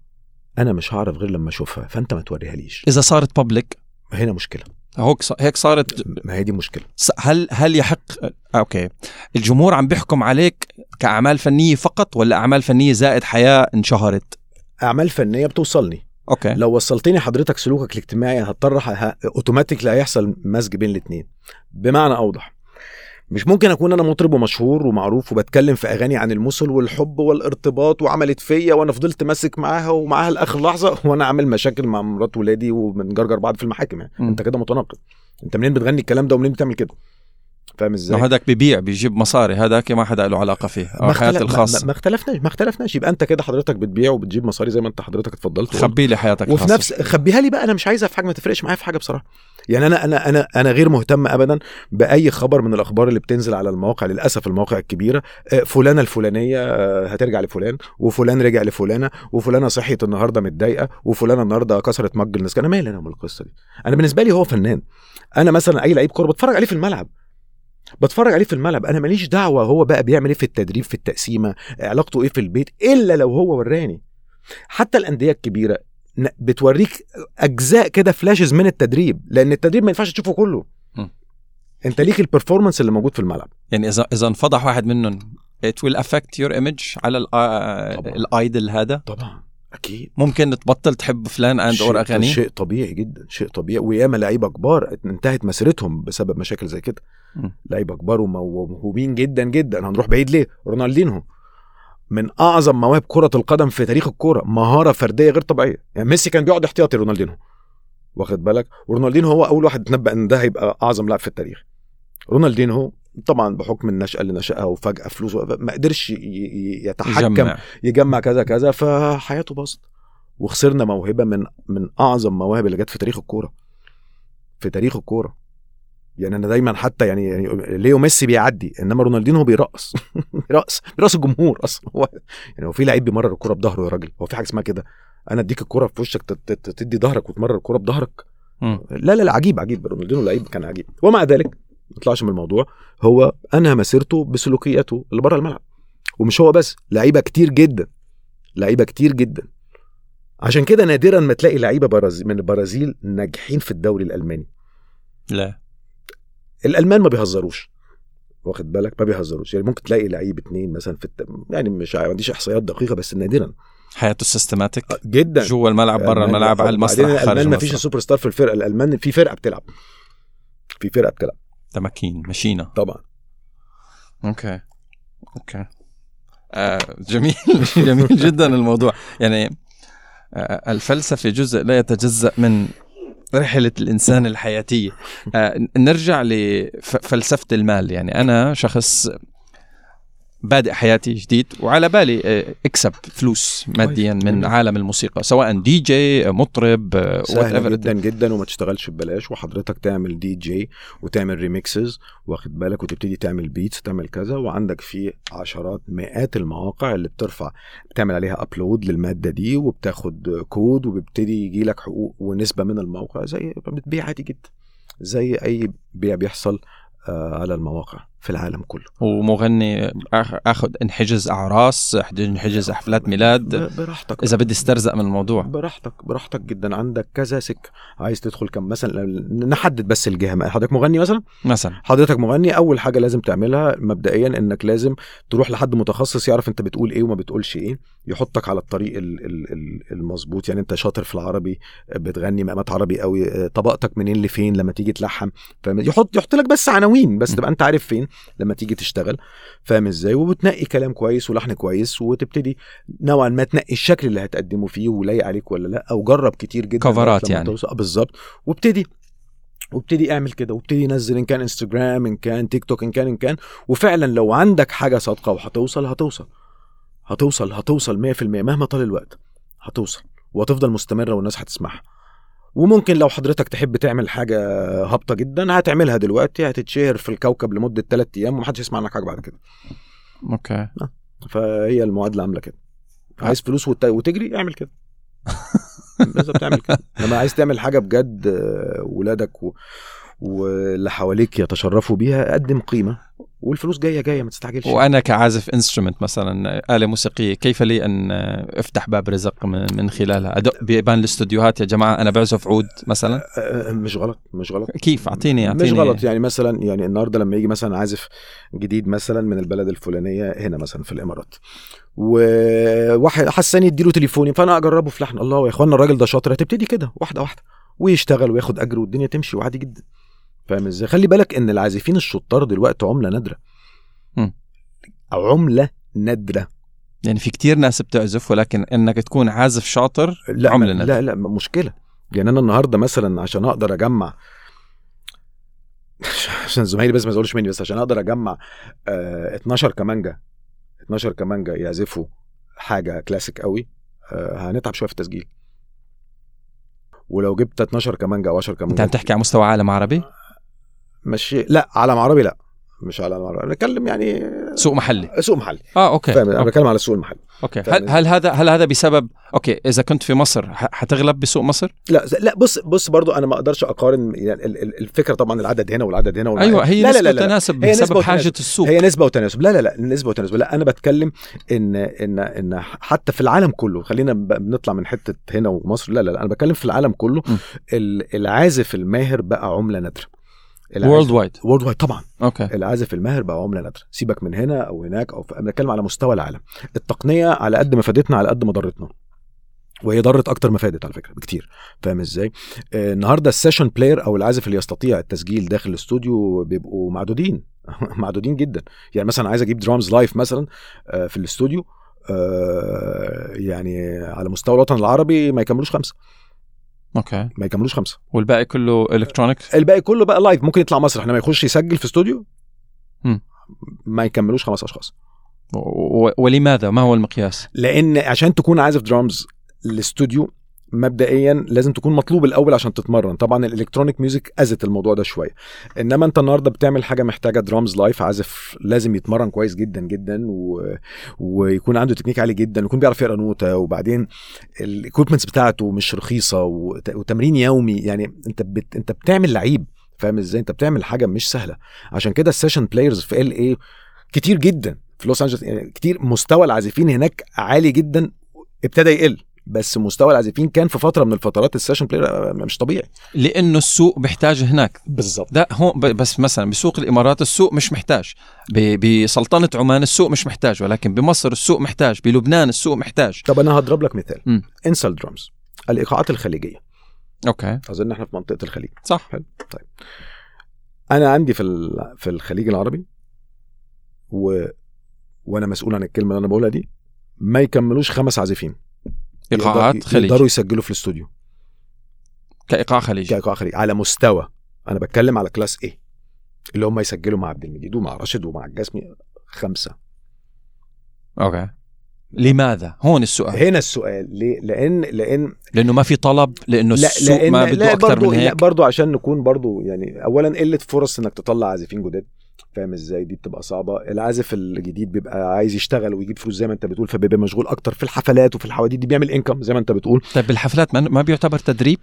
Speaker 2: أنا مش هعرف غير لما أشوفها فأنت ما توريها ليش
Speaker 1: إذا صارت public
Speaker 2: هنا مشكلة.
Speaker 1: هيك صارت
Speaker 2: ما هي دي مشكلة.
Speaker 1: هل هل يحق أوكي. الجمهور عم بيحكم عليك كأعمال فنية فقط ولا أعمال فنية زائد حياة انشهرت؟
Speaker 2: أعمال فنية بتوصلني.
Speaker 1: أوكي.
Speaker 2: لو وصلتني حضرتك سلوكك الاجتماعي هضطر automatically هيحصل مزج بين الاثنين بمعنى أوضح مش ممكن أكون أنا مطرب ومشهور ومعروف وبتكلم في أغاني عن المثل والحب والارتباط وعملت فيا وأنا فضلت ماسك معاها ومعاها لآخر لحظة *laughs* وأنا عامل مشاكل مع مرات ولادي وبنجرجر بعض في المحاكم يعني. أنت كده متناقض. أنت منين بتغني الكلام ده ومنين بتعمل كده؟ فاهم إزاي؟
Speaker 1: هذاك بيبيع بيجيب مصاري هذاك ما حدا له علاقة فيه أو حياته الخاصة.
Speaker 2: ما اختلفناش ما اختلفناش. يبقى أنت كده حضرتك بتبيع وبتجيب مصاري زي ما أنت حضرتك اتفضلت
Speaker 1: خبي لي حياتك
Speaker 2: وفي الخاصة. نفس خبيها لي بقى أنا مش عايزها في حاجة ما تفرقش معايا في حاجة بصراحة. يعني أنا أنا أنا أنا غير مهتم ابدا بأي خبر من الأخبار اللي بتنزل على المواقع للأسف المواقع الكبيرة. آه، فلانة الفلانية آه، هترجع لفلان وفلان رجع لفلانة وفلانة صحيت النهارده متضايقة وفلانة النهارده كسرت مج الناس أنا مالي أنا من القصة دي؟ أنا بالنسبة لي هو فنان. أنا مثلا أي لعيب كورة بتفرج عليه في الملعب. بتفرج عليه في الملعب أنا ماليش دعوة هو بقى بيعمل إيه في التدريب في التقسيمة علاقته إيه في البيت إلا لو هو وراني. حتى الأندية الكبيرة بتوريك أجزاء كده flashes من التدريب لأن التدريب ما ينفعش تشوفه كله. م. أنت ليك ال performance اللي موجود في الملعب.
Speaker 1: يعني إذا إذا انفضح واحد منهم it will affect your image على ال idol هذا؟
Speaker 2: طبعا. أكيد.
Speaker 1: ممكن تبطل تحب فلان and or أغاني؟
Speaker 2: شيء طبيعي جدا شيء طبيعي. وياما لعيبة كبار انتهت مسيرتهم بسبب مشاكل زي كده. لعيبة كبار وموهوبين جدا جدا. هنروح بعيد ليه؟ رونالدينهو. من أعظم مواهب كرة القدم في تاريخ الكورة. مهارة فردية غير طبيعية. يعني ميسي كان بيقعد احتياطي رونالدينهو. واخد بالك؟ ورونالدينهو هو أول واحد اتنبأ إن ده هيبقى أعظم لاعب في التاريخ. رونالدينهو طبعا بحكم النشأة اللي نشأها وفجأة فلوسه ما قدرش يتحكم يجمع, يجمع كذا كذا فحياته باظت. وخسرنا موهبة من من أعظم مواهب اللي جت في تاريخ الكورة. في تاريخ الكورة. يعني أنا دايما حتى يعني, يعني ليو ميسي بيعدي إنما رونالدينو بيرقص. *laughs* بيرقص بيرقص الجمهور أصلا. هو يعني هو في لعيب بيمرر الكورة بظهره يا راجل. هو في حاجة اسمها كده. أنا أديك الكورة في وشك تدي ظهرك وتمرر الكورة بظهرك. لا لا لا عجيب عجيب. رونالدينو لعيب كان عجيب. ومع ذلك ما نطلعش من الموضوع هو أنهى مسيرته بسلوكياته اللي بره الملعب. ومش هو بس لعيبة كتير جدا لعيبة كتير جدا. عشان كده نادرا ما تلاقي لعيبة برازيل من البرازيل ناجحين في الدوري الألماني.
Speaker 1: لا.
Speaker 2: الألمان ما بيهزروش. واخد بالك؟ ما بيهزروش. يعني ممكن تلاقي لعيب اتنين مثلا في الت... يعني مش ما عنديش إحصائيات دقيقة بس نادرا.
Speaker 1: حياته systematic
Speaker 2: جدا.
Speaker 1: جوا الملعب برا
Speaker 2: الألمان-
Speaker 1: الملعب على المسرح خارج
Speaker 2: الالمان ما فيش السوبر ستار في الفرقة. الألمان في فرقة بتلعب. في فرقة بتلعب.
Speaker 1: تماكين مشينا
Speaker 2: طبعا.
Speaker 1: أوكي. أوكي. آه جميل. *laughs* جميل جدا الموضوع. يعني آه الفلسفة جزء لا يتجزأ من رحلة الإنسان الحياتية. آه نرجع لفلسفة المال. يعني أنا شخص بادئ حياتي جديد وعلى بالي آه، اكسب فلوس ماديا من. عالم الموسيقى سواء دي جي آه، مطرب آه،
Speaker 2: سهل جدا جدا وما تشتغلش ببلاش وحضرتك تعمل دي جي وتعمل remixes واخد بالك وتبتدي تعمل beats تعمل كذا وعندك في عشرات مئات المواقع اللي بترفع بتعمل عليها upload للمادة دي وبتاخد كود وبيبتدي يجي لك حقوق ونسبة من الموقع زي بتبيع عادي جدا زي أي بيع بيحصل على المواقع في العالم كله.
Speaker 1: ومغني آخذ انحجز أعراس انحجز حفلات ميلاد.
Speaker 2: براحتك.
Speaker 1: إذا بدي استرزق من الموضوع.
Speaker 2: براحتك براحتك جدا. عندك كذا سكه عايز تدخل كم؟ مثلا نحدد بس الجهة. حضرتك مغني مثلا؟
Speaker 1: مثلا.
Speaker 2: حضرتك مغني أول حاجة لازم تعملها مبدئيا إنك لازم تروح لحد متخصص يعرف أنت بتقول إيه وما بتقولش إيه. يحطك على الطريق ال- ال- ال- المظبوط. يعني أنت شاطر في العربي بتغني مقامات عربي قوي طبقتك منين لفين لما تيجي تلحن يحط يحط لك بس عناوين بس. تبقى أنت عارف فين. لما تيجي تشتغل فاهم إزاي؟ وبتنقي كلام كويس ولحن كويس وتبتدي نوعا ما تنقي الشكل اللي هتقدمه فيه ولايق عليك ولا لأ أو جرب كتير جدا
Speaker 1: كفرات يعني.
Speaker 2: آه، بالظبط. وابتدي وابتدي اعمل كده وابتدي نزل إن كان انستجرام إن كان تيك توك إن كان إن كان. وفعلا لو عندك حاجة صادقة وهتوصل هتوصل. هتوصل هتوصل 100% مهما طال الوقت. هتوصل وهتفضل مستمرة والناس هتسمعها. وممكن لو حضرتك تحب تعمل حاجة هابطة جدا هتعملها دلوقتي هتتشهر في الكوكب لمدة 3 أيام ومحدش يسمع عنك حاجة بعد كده.
Speaker 1: أوكي.
Speaker 2: فهي المعادلة عاملة كده. عايز فلوس وت- وتجري اعمل كده. *laughs* بالظبط تعمل كده. لما عايز تعمل حاجة بجد آه، ولادك و... واللي حواليك يتشرفوا بيها قدم قيمة. والفلوس جاية جاية ما تستعجلش.
Speaker 1: وأنا كعازف instrument مثلا آلة موسيقية كيف لي أن أفتح باب رزق من خلالها؟ أدق بيبان الاستوديوهات يا جماعة أنا بعزف عود مثلا؟
Speaker 2: آه، مش غلط مش غلط.
Speaker 1: كيف؟ اعطيني أعطيني.
Speaker 2: مش غلط يعني مثلا يعني النهارده لما يجي مثلا عازف جديد مثلا من البلد الفلانية هنا مثلا في الإمارات وواحد حساني يديله تليفوني فأنا أجربه في لحن. الله يا اخوانا الراجل ده شاطر هتبتدي كده واحدة واحدة ويشتغل وياخد أجر والدنيا تمشي وعادي جدا. فاهم إزاي؟ خلي بالك إن العازفين الشطار دلوقتي عملة نادرة.
Speaker 1: مم.
Speaker 2: عملة نادرة.
Speaker 1: يعني في كتير ناس بتعزف ولكن إنك تكون عازف شاطر
Speaker 2: لا
Speaker 1: عملة
Speaker 2: ما-
Speaker 1: نادرة.
Speaker 2: لا لا مشكلة. يعني أنا النهارده مثلا عشان أقدر أجمع *laughs* عشان زمايلي بس ما يزعلوش مني بس عشان أقدر أجمع آه 12 كمانجا 12 كمانجا يعزفوا حاجة كلاسيك قوي آه هنتعب شوية في التسجيل. ولو جبت 12 كمانجا أو 10
Speaker 1: أنت
Speaker 2: كمانجا
Speaker 1: عم تحكي على مستوى عالم عربي؟
Speaker 2: ماشي. لا علم عربي لا. مش علم عربي. بتكلم يعني
Speaker 1: سوق محلي.
Speaker 2: سوق محلي.
Speaker 1: آه أوكي.
Speaker 2: فاهم؟
Speaker 1: أنا.
Speaker 2: بتكلم على السوق المحلي. أوكي.
Speaker 1: هل, هل هذا هل هذا بسبب أوكي إذا كنت في مصر حتغلب بسوق مصر؟
Speaker 2: لا لا بص بص برضو أنا ما أقدرش أقارن يعني ال- ال- الفكرة طبعا العدد هنا والعدد هنا والعدد
Speaker 1: أيوه هي
Speaker 2: لا
Speaker 1: نسبة
Speaker 2: لا لا
Speaker 1: تناسب
Speaker 2: هي نسبة
Speaker 1: بسبب حاجة
Speaker 2: وتناسب.
Speaker 1: السوق.
Speaker 2: هي نسبة وتناسب. لا لا لا نسبة وتناسب. لا أنا بتكلم ان ان إن حتى في العالم كله خلينا بنطلع من حتة هنا ومصر. لا لا لا أنا بتكلم في العالم كله. العازف الماهر بقى عملة نادرة.
Speaker 1: و worldwide
Speaker 2: و worldwide طبعا
Speaker 1: أوكي
Speaker 2: العازف الماهر بقى عملة نادرة. سيبك من هنا أو هناك أو بتكلم على مستوى العالم. التقنية على قد ما فادتنا على قد ما ضرتنا. وهي ضرت أكتر ما فادت على فكرة بكتير. فاهم إزاي؟ آه النهارده ال session player أو العازف اللي يستطيع التسجيل داخل الاستوديو بيبقوا معدودين. *laughs* معدودين جدا. يعني مثلا عايز أجيب drums live مثلا آه في الاستوديو آه يعني على مستوى الوطن العربي ما يكملوش خمسة.
Speaker 1: okay.
Speaker 2: ما يكملوش خمسة.
Speaker 1: والباقي كله electronic
Speaker 2: الباقي كله بقى live ممكن يطلع مسرح لما يخش يسجل في استوديو. ما يكملوش خمس أشخاص.
Speaker 1: و- ولماذا؟ ما هو المقياس؟
Speaker 2: لأن عشان تكون عازف درامز الاستوديو مبدئيا لازم تكون مطلوب الأول عشان تتمرن. طبعا ال electronic music أذت الموضوع ده شوية. إنما أنت النهارده بتعمل حاجة محتاجة drums live عازف لازم يتمرن كويس جدا جدا و... ويكون عنده تكنيك عالي جدا ويكون بيعرف يقرأ نوتة وبعدين ال equipments بتاعته مش رخيصة وت... وتمرين يومي. يعني أنت بت... أنت بتعمل لعيب فاهم إزاي؟ أنت بتعمل حاجة مش سهلة. عشان كده ال session players في LA كتير جدا. في لوس انجلوس يعني كتير مستوى العازفين هناك عالي جدا ابتدى يقل. بس مستوى العازفين كان في فترة من الفترات ال session player مش طبيعي.
Speaker 1: لأنه السوق محتاج هناك.
Speaker 2: بالظبط
Speaker 1: ده هون بس مثلا بسوق الإمارات السوق مش محتاج. ب- بسلطنه عمان السوق مش محتاج ولكن بمصر السوق محتاج بلبنان السوق محتاج.
Speaker 2: طب أنا هضرب لك مثال.
Speaker 1: مم.
Speaker 2: انسى الدرامز الإيقاعات الخليجية.
Speaker 1: okay.
Speaker 2: أظن إحنا في منطقة الخليج.
Speaker 1: صح.
Speaker 2: أنا عندي في ال- في الخليج العربي و... وأنا مسؤول عن الكلمة اللي أنا بقولها دي ما يكملوش خمس عازفين.
Speaker 1: ايقاعات
Speaker 2: يقدر-
Speaker 1: خليج
Speaker 2: يقدروا يسجلوا في الاستوديو.
Speaker 1: كإيقاع خليجي.
Speaker 2: كإيقاع خليج على مستوى. أنا بتكلم على class إيه اللي هم يسجلوا مع عبد المجيد ومع راشد ومع الجسمي خمسة.
Speaker 1: okay. لماذا؟ هون السؤال.
Speaker 2: هنا السؤال. ليه؟ لأن لأن
Speaker 1: لأنه ما في طلب لأنه
Speaker 2: لا
Speaker 1: السوق
Speaker 2: لأن
Speaker 1: ما
Speaker 2: لا
Speaker 1: بده
Speaker 2: أكثر
Speaker 1: من
Speaker 2: لا
Speaker 1: هيك.
Speaker 2: برضو عشان نكون برضو يعني اولا قلة فرص إنك تطلع عازفين جداد. فاهم إزاي دي بتبقى صعبة. العازف الجديد بيبقى عايز يشتغل ويجيب فلوس زي ما انت بتقول فبيبقى مشغول أكتر في الحفلات وفي الحواديت. دي بيعمل انكم زي ما انت بتقول.
Speaker 1: طيب بالحفلات ما بيعتبر تدريب؟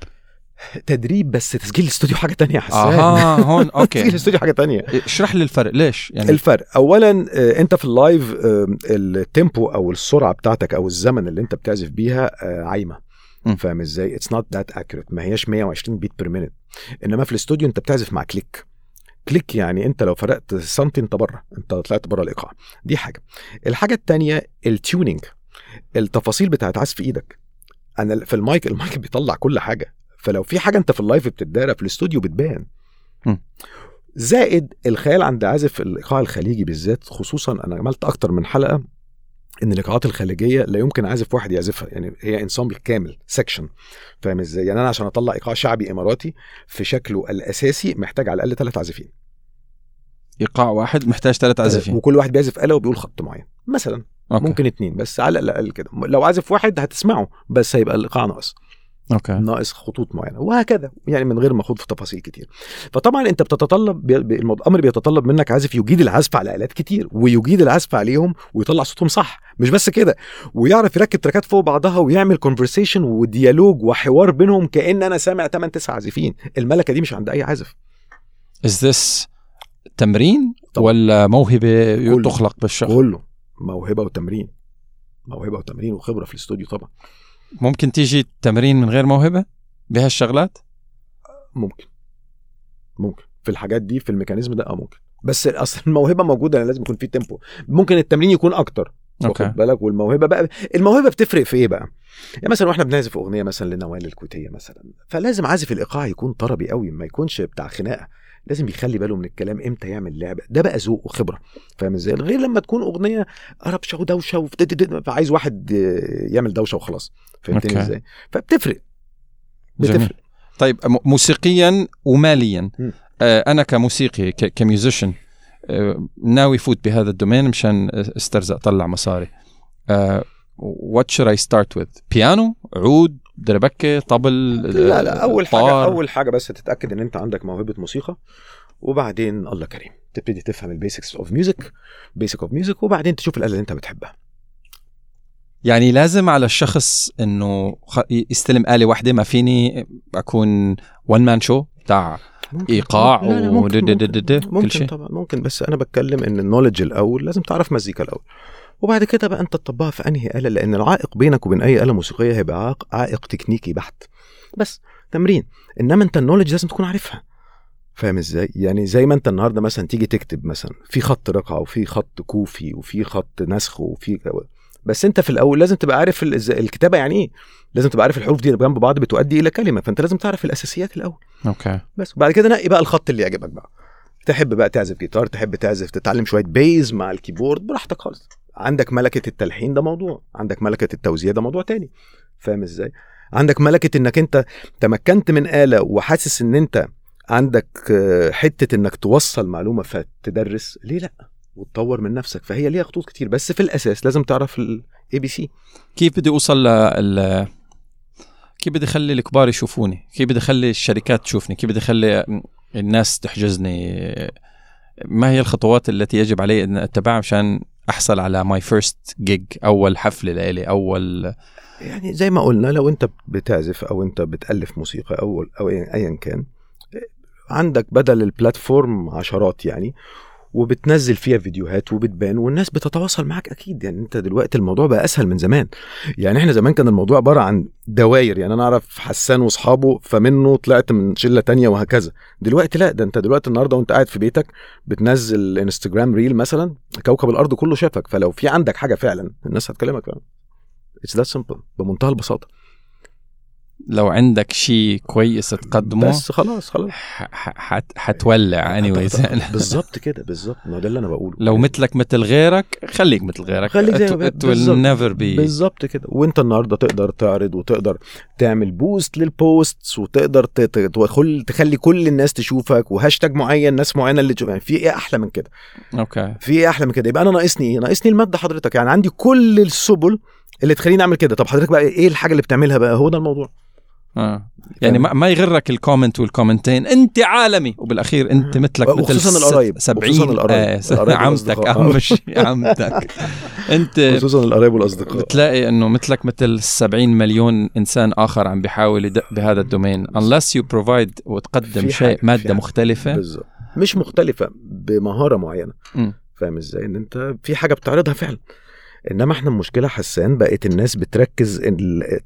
Speaker 2: تدريب بس تسجيل الاستوديو حاجة تانية حسان.
Speaker 1: أها هون *laughs*
Speaker 2: تسجيل
Speaker 1: okay
Speaker 2: الاستوديو حاجة تانية.
Speaker 1: اشرح لي الفرق ليش؟ يعني
Speaker 2: الفرق. اولا آه، أنت في ال live آه، ال tempo أو السرعة بتاعتك أو الزمن اللي أنت بتعزف بيها آه،
Speaker 1: عايمة.
Speaker 2: فاهم إزاي؟ it's not that accurate ما هياش 120 beat per minute إنما في الاستوديو أنت بتعزف مع click click يعني انت لو فرقت سنتي انت بره انت طلعت بره الإيقاع. دي حاجة. الحاجة الثانية ال tuning التفاصيل بتاعت عزف إيدك. أنا في المايك المايك بيطلع كل حاجة. فلو في حاجة أنت في ال live بتتدارى في الاستوديو بتبان.
Speaker 1: م.
Speaker 2: زائد الخيال عند عازف الإيقاع الخليجي بالذات خصوصا أنا عملت أكتر من حلقة إن الايقاعات الخليجية لا يمكن عازف واحد يعزفها يعني هي ensemble كامل section فاهم إزاي؟ يعني أنا عشان أطلع إيقاع شعبي إماراتي في شكله الأساسي محتاج على الأقل ثلاث عازفين.
Speaker 1: إيقاع واحد محتاج ثلاث عازفين.
Speaker 2: وكل واحد بيعزف آلة وبيقول خط معين مثلا.
Speaker 1: okay.
Speaker 2: ممكن اتنين بس على الأقل كده. لو عازف واحد هتسمعه بس هيبقى الإيقاع ناقص.
Speaker 1: okay.
Speaker 2: ناقص خطوط معينة وهكذا يعني من غير ما أخوض في تفاصيل كتير. فطبعا أنت بتتطلب الأمر بيتطلب منك عازف يجيد العزف على آلات كتير ويجيد العزف عليهم ويطلع صوتهم صح. مش بس كده ويعرف يركب تراكات فوق بعضها ويعمل conversation و dialogue وحوار بينهم كأن أنا سامع 8 9 عازفين. الملكة دي مش عند أي عازف.
Speaker 1: is this تمرين
Speaker 2: طبعا.
Speaker 1: ولا موهبة
Speaker 2: كله.
Speaker 1: تخلق بالشخص
Speaker 2: كله. موهبة وتمرين. موهبة وتمرين وخبرة في الاستوديو طبعا.
Speaker 1: ممكن تيجي تمرين من غير موهبة بهالشغلات؟
Speaker 2: ممكن. ممكن. في الحاجات دي في ال mechanism ده آه ممكن. بس أصل الموهبة موجودة لازم يكون في tempo ممكن التمرين يكون أكتر.
Speaker 1: okay.
Speaker 2: واخد بالك؟ والموهبة بقى الموهبة بتفرق في إيه بقى؟ يعني مثلا وإحنا بنعزف أغنية مثلا لنوال الكويتية مثلا فلازم عازف الإيقاع يكون طربي قوي ما يكونش بتاع خناقة. لازم يخلي باله من الكلام إمتى يعمل لعبة. ده بقى ذوق وخبرة فاهم إزاي؟ غير لما تكون أغنية ربشه ودوشه فعايز واحد يعمل دوشة وخلاص فهمتني. إزاي؟ فبتفرق.
Speaker 1: جميل.
Speaker 2: بتفرق.
Speaker 1: طيب م- موسيقيا وماليا. آه أنا كموسيقي ك musician آه ناوي فوت بهذا ال domain مشان أسترزق طلع مصاري. what should I start with بيانو عود دربكه طبل
Speaker 2: لا لا أول حاجة
Speaker 1: طار.
Speaker 2: أول حاجة بس تتأكد إن أنت عندك موهبة موسيقى وبعدين الله كريم تبتدي تفهم ال basics of music basic of music وبعدين تشوف الآلة اللي أنت بتحبها.
Speaker 1: يعني لازم على الشخص إنه يستلم آلة واحدة. ما فيني أكون one man show بتاع
Speaker 2: ممكن.
Speaker 1: إيقاع
Speaker 2: لا، لا، ممكن,
Speaker 1: وددددد
Speaker 2: ممكن, ممكن
Speaker 1: شيء.
Speaker 2: طبعا ممكن. بس أنا بتكلم إن ال knowledge الأول لازم تعرف مزيكا الأول. وبعد كده بقى أنت تطبقها في أنهي آلة؟ لأن العائق بينك وبين أي آلة موسيقية هيبقى عائق, عائق تكنيكي بحت. بس تمرين إنما أنت ال knowledge لازم تكون عارفها. فاهم إزاي؟ يعني زي ما أنت النهارده مثلا تيجي تكتب مثلا في خط رقعة وفي خط كوفي وفي خط نسخ وفي بس أنت في الأول لازم تبقى عارف الكتابة يعني إيه؟ لازم تبقى عارف الحروف دي جنب بعض بتؤدي إلى كلمة فأنت لازم تعرف الأساسيات الأول.
Speaker 1: okay.
Speaker 2: بس وبعد كده نقي بقى الخط اللي يعجبك بقى. تحب بقى تعزف جيتار تحب تعزف تتعلم شوية bass مع ال keyboard براحتك خالص. عندك ملكة التلحين ده موضوع عندك ملكة التوزيع ده موضوع تاني. فاهم إزاي؟ عندك ملكة إنك أنت تمكنت من آلة وحاسس إن أنت عندك آه، حتة إنك توصل معلومة فتدرس ليه لأ؟ وتطور من نفسك. فهي ليها خطوط كتير. بس في الأساس لازم تعرف ال ABC
Speaker 1: كيف بدي أوصل ل ال- كيف بدي اخلي الكبار يشوفوني؟ كيف بدي اخلي الشركات تشوفني؟ كيف بدي اخلي الناس تحجزني؟ ما هي الخطوات التي يجب علي أن أتبعها مشان أحصل على my first جيج أول حفلة لإلي أول
Speaker 2: يعني زي ما قلنا لو أنت بتعزف أو أنت بتألف موسيقى أو أو ايا كان عندك بدل ال platform عشرات يعني وبتنزل فيها فيديوهات وبتبان والناس بتتواصل معاك أكيد. يعني أنت دلوقتي الموضوع بقى أسهل من زمان. يعني إحنا زمان كان الموضوع عبارة عن دواير يعني أنا أعرف حسان وأصحابه فمنه طلعت من شلة تانية وهكذا. دلوقتي لا ده أنت دلوقتي النهارده وأنت قاعد في بيتك بتنزل إنستجرام reel مثلا كوكب الأرض كله شافك. فلو في عندك حاجة فعلا الناس هتكلمك فعلا. it's that simple بمنتهى البساطة.
Speaker 1: لو عندك شيء كويس تقدمه
Speaker 2: بس خلاص خلاص.
Speaker 1: حتولع اني *laughs*
Speaker 2: بالظبط كده بالظبط ما ده اللي أنا بقوله.
Speaker 1: لو مثلك مثل غيرك خليك مثل غيرك.
Speaker 2: خليك زي
Speaker 1: never be.
Speaker 2: بالظبط كده. وأنت النهارده تقدر تعرض وتقدر تعمل boost لل posts وتقدر تدخل تخلي كل الناس تشوفك وهاشتاج معين ناس معينة اللي تشوف. يعني في إيه أحلى من كده؟
Speaker 1: أوكي
Speaker 2: في إيه أحلى من كده؟ يبقى أنا ناقصني إيه؟ ناقصني المادة حضرتك. يعني عندي كل السبل اللي تخليني أعمل كده. طب حضرتك بقى إيه الحاجة اللي بتعملها بقى؟ هو ده الموضوع.
Speaker 1: آه. يعني ما, ما يغرك ال comment وال comment ين انت عالمي. وبالأخير انت مثلك مثل
Speaker 2: وخصوصا القرايب
Speaker 1: 70 *laughs*
Speaker 2: وخصوصا القرايب
Speaker 1: آه عمتك اهم شيء عمتك انت
Speaker 2: خصوصا القرايب والأصدقاء.
Speaker 1: بتلاقي إنه مثلك مثل 70 مليون إنسان آخر عم بيحاول يدق بهذا ال domain. unless you provide وتقدم شيء مادة مختلفة.
Speaker 2: بالظبط. مش مختلفة بمهارة معينة. فاهم إزاي؟ إن أنت في حاجة بتعرضها فعلا. إنما إحنا المشكلة حسان بقت الناس بتركز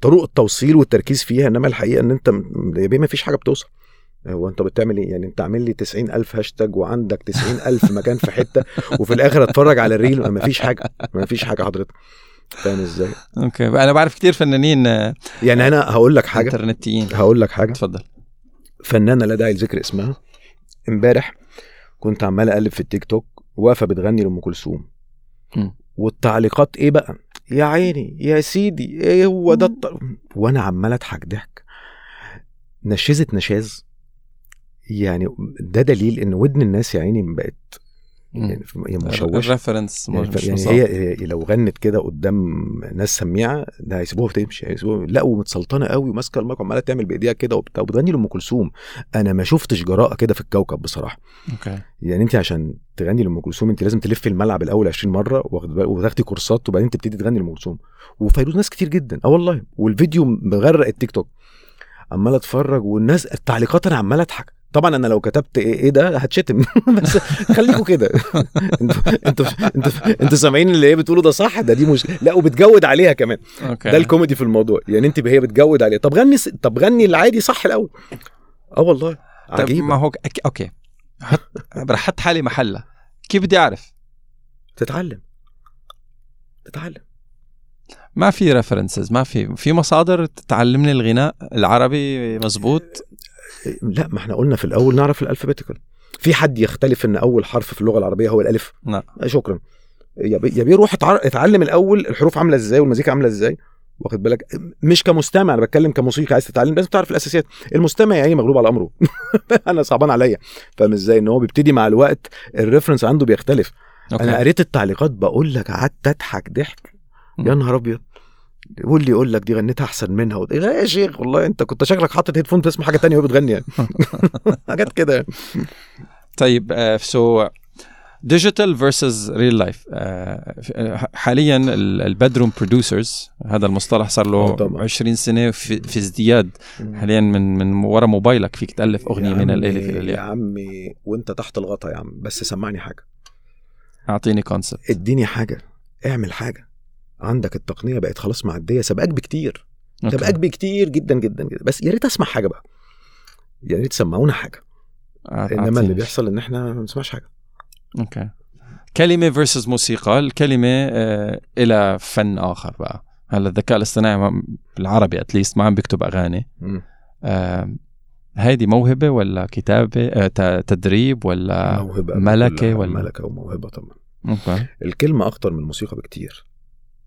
Speaker 2: طرق التوصيل والتركيز فيها إنما الحقيقة إن أنت ما فيش حاجة بتوصل. هو أنت بتعمل إيه؟ يعني أنت عامل لي 90000 هاشتاج وعندك 90000 مكان في حتة وفي الآخر أتفرج على ال reel ما فيش حاجة ما فيش حاجة حضرتك. فاهم إزاي؟
Speaker 1: أوكي. أنا بعرف كتير فنانين
Speaker 2: يعني أنا هقول لك حاجة.
Speaker 1: إنترنتيين.
Speaker 2: هقول لك حاجة.
Speaker 1: اتفضل.
Speaker 2: فنانة لا داعي لذكر اسمها. إمبارح كنت عمال أقلب في التيك توك واقفة بتغني لأم كلثوم. والتعليقات إيه بقى؟ يا عيني يا سيدي إيه هو ده الط... وأنا عمال أضحك ضحك. نشزت نشاز. يعني ده دليل إن ودن الناس يا عيني بقت
Speaker 1: يعني مشوشة. الريفرنس
Speaker 2: يعني, يعني هي لو غنت كده قدام ناس سميعة ده هيسيبوها تمشي هيسيبوها لا ومتسلطنة قوي وماسكة المايك وعماله تعمل بإيديها كده وبتاع. وبتغني لام كلثوم. أنا ما شفتش جراءة كده في الكوكب بصراحة.
Speaker 1: أوكي.
Speaker 2: يعني أنت عشان تغني لأم كلثوم أنت لازم تلفي الملعب الأول 20 مرة وتاخدي كورسات وبعدين تبتدي تغني لأم كلثوم. وفيروز ناس كتير جدا. آه والله. والفيديو مغرق التيك توك. عمال أتفرج والناس التعليقات أنا عمال أضحك. طبعا أنا لو كتبت إيه, إيه ده هتشتم. *laughs* بس خليكم كده. *laughs* أنتوا أنتوا أنتوا أنتوا سامعين اللي هي بتقوله ده صح؟ ده دي مش لا وبتجود عليها كمان.
Speaker 1: أوكي.
Speaker 2: ده الكوميدي في الموضوع. يعني أنت هي بتجود عليها. طب غني طب غني العادي صح الأول. آه والله. عجيب
Speaker 1: ما هو أوكي. حط حالي محلها كيف بدي أعرف؟
Speaker 2: تتعلم. تتعلم.
Speaker 1: ما في references ما في في مصادر تعلمني الغناء. العربي مزبوط.
Speaker 2: لا ما إحنا قلنا في الأول نعرف ال alphabetical. في حد يختلف إن أول حرف في اللغة العربية هو الألف؟
Speaker 1: لا.
Speaker 2: شكرا. يا بيروح اتعلم الأول الحروف عاملة إزاي والمزيكا عاملة إزاي؟ واخد بالك؟ مش كمستمع أنا بتكلم كموسيقى عايز تتعلم لازم تعرف الأساسيات. المستمع يعني مغلوب على أمره. *laughs* أنا صعبان عليا. فاهم إزاي؟ إن هو بيبتدي مع الوقت ال reference عنده بيختلف.
Speaker 1: أوكي.
Speaker 2: أنا قريت التعليقات بقول لك قعدت أضحك ضحك. يا نهار أبيض. واللي يقول لك دي غنيتها أحسن منها. و... لا يا شيخ؟ والله أنت كنت شكلك حاطط headphone تسمع حاجة تانية وهي بتغني يعني. *laughs* حاجات كده
Speaker 1: طيب so digital versus real life حاليا ال bedroom producers هذا المصطلح صار له 20 سنة في, في ازدياد. حاليا من من ورا موبايلك فيك تألف أغنية من الألف إلى الياء.
Speaker 2: يا عمي وأنت تحت الغطا يا عم. بس سمعني حاجة.
Speaker 1: أعطيني concept
Speaker 2: اديني حاجة. اعمل حاجة. عندك التقنية بقت خلاص معدية سبقاك بكتير. سبقاك بكتير جدا جدا جدا. بس يا ريت أسمع حاجة بقى. يا ريت تسمعونا حاجة. إنما اللي بيحصل إن إحنا ما بنسمعش حاجة.
Speaker 1: أوكي. كلمة versus موسيقى. الكلمة آه إلى فن آخر بقى. هلا الذكاء الاصطناعي بالعربي at least ما عم بيكتب أغاني. آه هيدي موهبة ولا كتابة؟ آه تدريب ولا
Speaker 2: موهبة
Speaker 1: ملكة ولا؟
Speaker 2: ملكة وموهبة طبعا.
Speaker 1: أوكي.
Speaker 2: الكلمة أخطر من الموسيقى بكتير.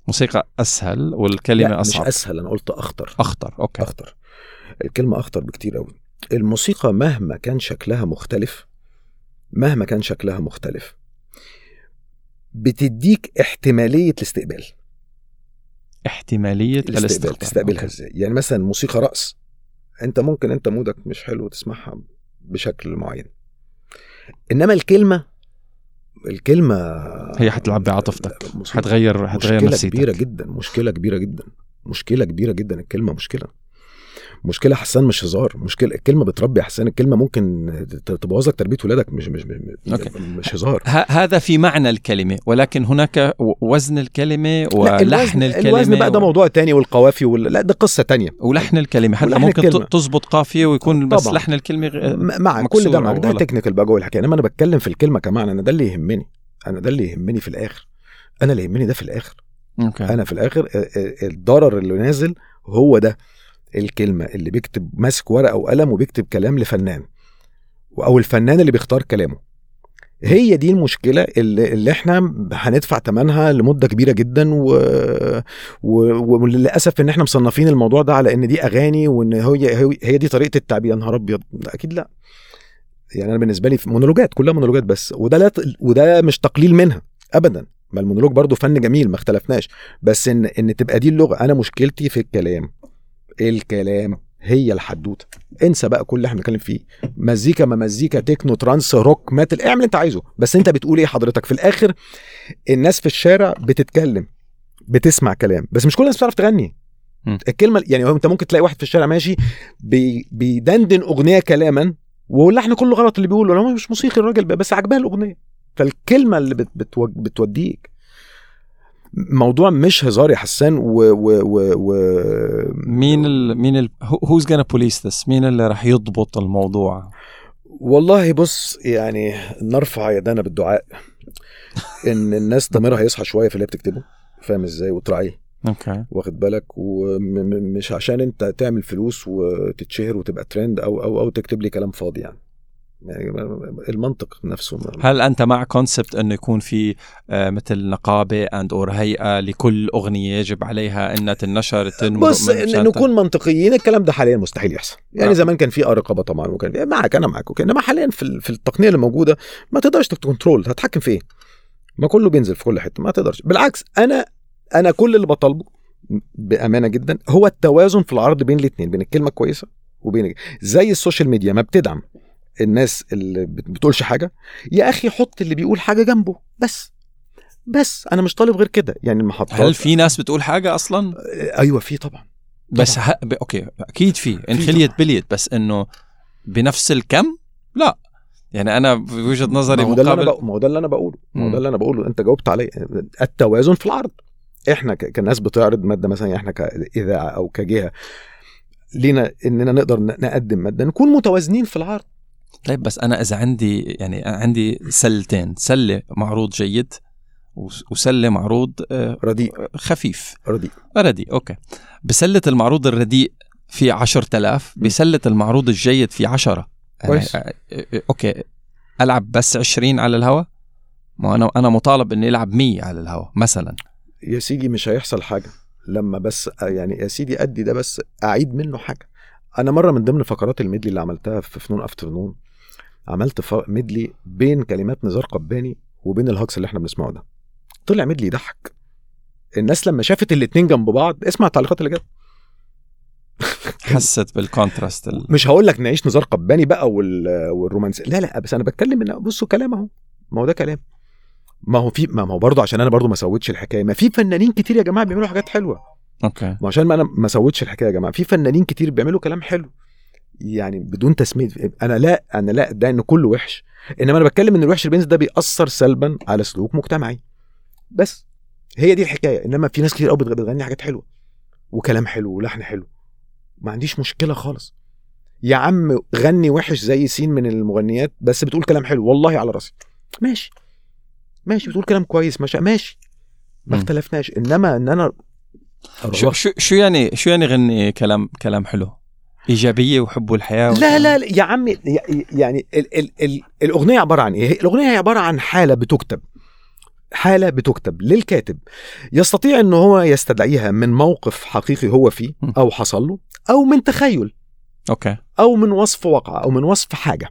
Speaker 1: موسيقى أسهل والكلمة
Speaker 2: لا
Speaker 1: أصعب.
Speaker 2: مش أسهل أنا قلت أخطر.
Speaker 1: أخطر أوكي.
Speaker 2: أخطر. الكلمة أخطر بكتير قوي الموسيقى مهما كان شكلها مختلف مهما كان شكلها مختلف بتديك احتمالية الاستقبال.
Speaker 1: احتمالية
Speaker 2: الاستقبال.
Speaker 1: الاستقبال.
Speaker 2: تستقبلها. إزاي؟ يعني مثلا موسيقى رقص. أنت ممكن أنت مودك مش حلو تسمعها بشكل معين. إنما الكلمة الكلمة
Speaker 1: هي حتلعب بعاطفتك. حتغير حتغير
Speaker 2: مشكلة
Speaker 1: نفسيتك
Speaker 2: كبيرة جدا مشكلة كبيرة جدا مشكلة كبيرة جدا الكلمة مشكلة مشكلة حسان مش هزار. مشكلة الكلمة بتربي حسان الكلمة ممكن تبوظ لك تربية ولادك مش مش مش,
Speaker 1: أوكي.
Speaker 2: مش هزار.
Speaker 1: ه- هذا في معنى الكلمة ولكن هناك وزن
Speaker 2: الكلمة
Speaker 1: ولحن
Speaker 2: الوزن,
Speaker 1: الكلمة
Speaker 2: الوزن بقى ده
Speaker 1: و-
Speaker 2: موضوع تاني والقوافي وال... لا ده قصة تانية.
Speaker 1: ولحن الكلمة. حتى
Speaker 2: ولحن
Speaker 1: ممكن
Speaker 2: الكلمة.
Speaker 1: ت- تزبط قافية ويكون بس
Speaker 2: طبعاً.
Speaker 1: لحن
Speaker 2: الكلمة مع كل ده
Speaker 1: أو
Speaker 2: معاك ده. technical بقى جوه الحكاية. إنما أنا بتكلم في الكلمة كمان أنا ده اللي يهمني. أنا ده اللي يهمني في الآخر. أنا اللي يهمني ده في الآخر.
Speaker 1: أوكي.
Speaker 2: أنا في الآخر الضرر اللي نازل هو ده. الكلمة اللي بيكتب ماسك ورقة وقلم وبيكتب كلام لفنان. أو الفنان اللي بيختار كلامه. هي دي المشكلة اللي, اللي إحنا هندفع ثمنها لمدة كبيرة جدا و... و... وللأسف إن إحنا مصنفين الموضوع ده على إن دي أغاني وإن هي هي- دي طريقة التعبير. يا نهار أبيض. أكيد لأ. يعني أنا بالنسبة لي مونولوجات كلها مونولوجات بس. وده لا وده مش تقليل منها ابدا. ما المونولوج برضو فن جميل ما اختلفناش. بس إن إن تبقى دي اللغة. أنا مشكلتي في الكلام. الكلام هي الحدوته. انسى بقى كل اللي إحنا بنتكلم فيه. مزيكا ما مزيكا techno trance rock metal اعمل اللي انت عايزه. بس انت بتقول إيه حضرتك؟ في الآخر الناس في الشارع بتتكلم بتسمع كلام بس مش كل الناس بتعرف تغني.
Speaker 1: م.
Speaker 2: الكلمة يعني انت ممكن تلاقي واحد في الشارع ماشي بي بيدندن أغنية كلامها واللحن كله غلط اللي بيقوله. هو مش موسيقي الراجل بس عجباه الأغنية. فالكلمة اللي بت بتو بتوديك موضوع مش هزار يا حسان و, و, و, و
Speaker 1: مين ال مين ال who's gonna police this? مين اللي راح يضبط الموضوع؟
Speaker 2: والله بص يعني نرفع يدنا بالدعاء. إن الناس ضميرها يصحى شوية في اللي بتكتبه. فاهم إزاي؟ وتراعيه.
Speaker 1: أوكي
Speaker 2: واخد بالك؟ ومش عشان أنت تعمل فلوس وتتشهر وتبقى ترند أو أو أو تكتب لي كلام فاضي يعني. المنطق نفسه
Speaker 1: هل أنت مع concept انه يكون في آه، مثل نقابة and or هيئة لكل أغنية يجب عليها إنها تنشر تنمر
Speaker 2: بص نكون منطقيين الكلام ده حاليا مستحيل يحصل. يعني
Speaker 1: آه.
Speaker 2: زمان كان في رقابه طبعا وكان معك أنا معك إنما حاليا في في التقنية اللي موجودة ما تقدرش ت control هتحكم في إيه؟ ما كله بينزل في كل حتة ما تقدرش. بالعكس أنا أنا كل اللي بطالبه بأمانة جدا هو التوازن في العرض بين الاثنين بين الكلمة الكويسه وبين زي السوشيال ميديا ما بتدعم الناس اللي بت- بتقولش حاجة يا أخي حط اللي بيقول حاجة جنبه بس بس أنا مش طالب غير كده. يعني المحطات
Speaker 1: هل في ناس بتقول حاجة أصلا؟
Speaker 2: آه، أيوه في طبعا.
Speaker 1: بس ه... ب... أوكي أكيد في. إن
Speaker 2: في
Speaker 1: خليت بليت بس إنه بنفس الكم؟ لا. يعني أنا بوجهه نظري
Speaker 2: ما
Speaker 1: مقابل
Speaker 2: ما هو ده اللي أنا بقوله. ما هو. ده اللي أنا بقوله. أنت جاوبت عليه التوازن في العرض. إحنا ك- كناس بتعرض مادة مثلا إحنا كاذاعه أو كجهة لينا إننا نقدر نقدم مادة نكون متوازنين في العرض.
Speaker 1: طيب بس أنا إذا عندي يعني عندي سلتين سلة معروض جيد وس- وسلة معروض آه،
Speaker 2: رديء.
Speaker 1: خفيف.
Speaker 2: رديء.
Speaker 1: رديء أوكي. بسلة المعروض الرديء في 10000 بسلة المعروض الجيد في 10
Speaker 2: كويس.
Speaker 1: آه، آه، آه، أوكي. ألعب بس 20 على الهواء ما أنا أنا مطالب إني ألعب 100 على الهواء مثلا.
Speaker 2: يا سيدي مش هيحصل حاجة لما بس يعني يا سيدي أدي ده بس أعيد منه حاجة. أنا مرة من ضمن فقرات ال medley اللي عملتها في فنون afternoon عملت medley بين كلمات نزار قباني وبين الهجص اللي إحنا بنسمعه ده. طلع medley يضحك. الناس لما شافت الاتنين جنب بعض اسمع التعليقات اللي جت. *laughs*
Speaker 1: حست بال contrast ال...
Speaker 2: مش هقول لك نعيش نزار قباني بقى وال... والرومانسي. لا لا بس أنا بتكلم إن بصوا كلام أهو. ما هو ده كلام. ما هو في ما هو برضه عشان أنا برضه ما سويتش الحكاية. ما في فنانين كتير يا جماعة بيعملوا حاجات حلوة.
Speaker 1: أوكي.
Speaker 2: ما عشان ما أنا ما سويتش الحكاية يا جماعة. في فنانين كتير بيعملوا كلام حلو. يعني بدون تسمية أنا لا أنا لا ده إن كله وحش. إنما أنا بتكلم إن الوحش اللي بينزل ده بيأثر سلبا على سلوك مجتمعي. بس هي دي الحكاية. إنما في ناس كتير قوي بتغ- بتغني حاجات حلوة وكلام حلو ولحن حلو. ما عنديش مشكلة خالص. يا عم غني وحش زي سين من المغنيات بس بتقول كلام حلو. والله على راسي. ماشي. ماشي بتقول كلام كويس ماشي ماشي. ما. اختلفناش. إنما إن أنا
Speaker 1: شو شو شو يعني شو يعني غني كلام كلام حلو؟ إيجابية وحبوا الحياة
Speaker 2: لا لا لا يا عمي يعني ال ال ال الأغنية عبارة عن إيه؟ الأغنية هي عبارة عن حالة بتكتب حالة بتكتب للكاتب. يستطيع ان هو يستدعيها من موقف حقيقي هو فيه. أو حصل له أو من تخيل.
Speaker 1: أوكي.
Speaker 2: أو من وصف واقع أو من وصف حاجة.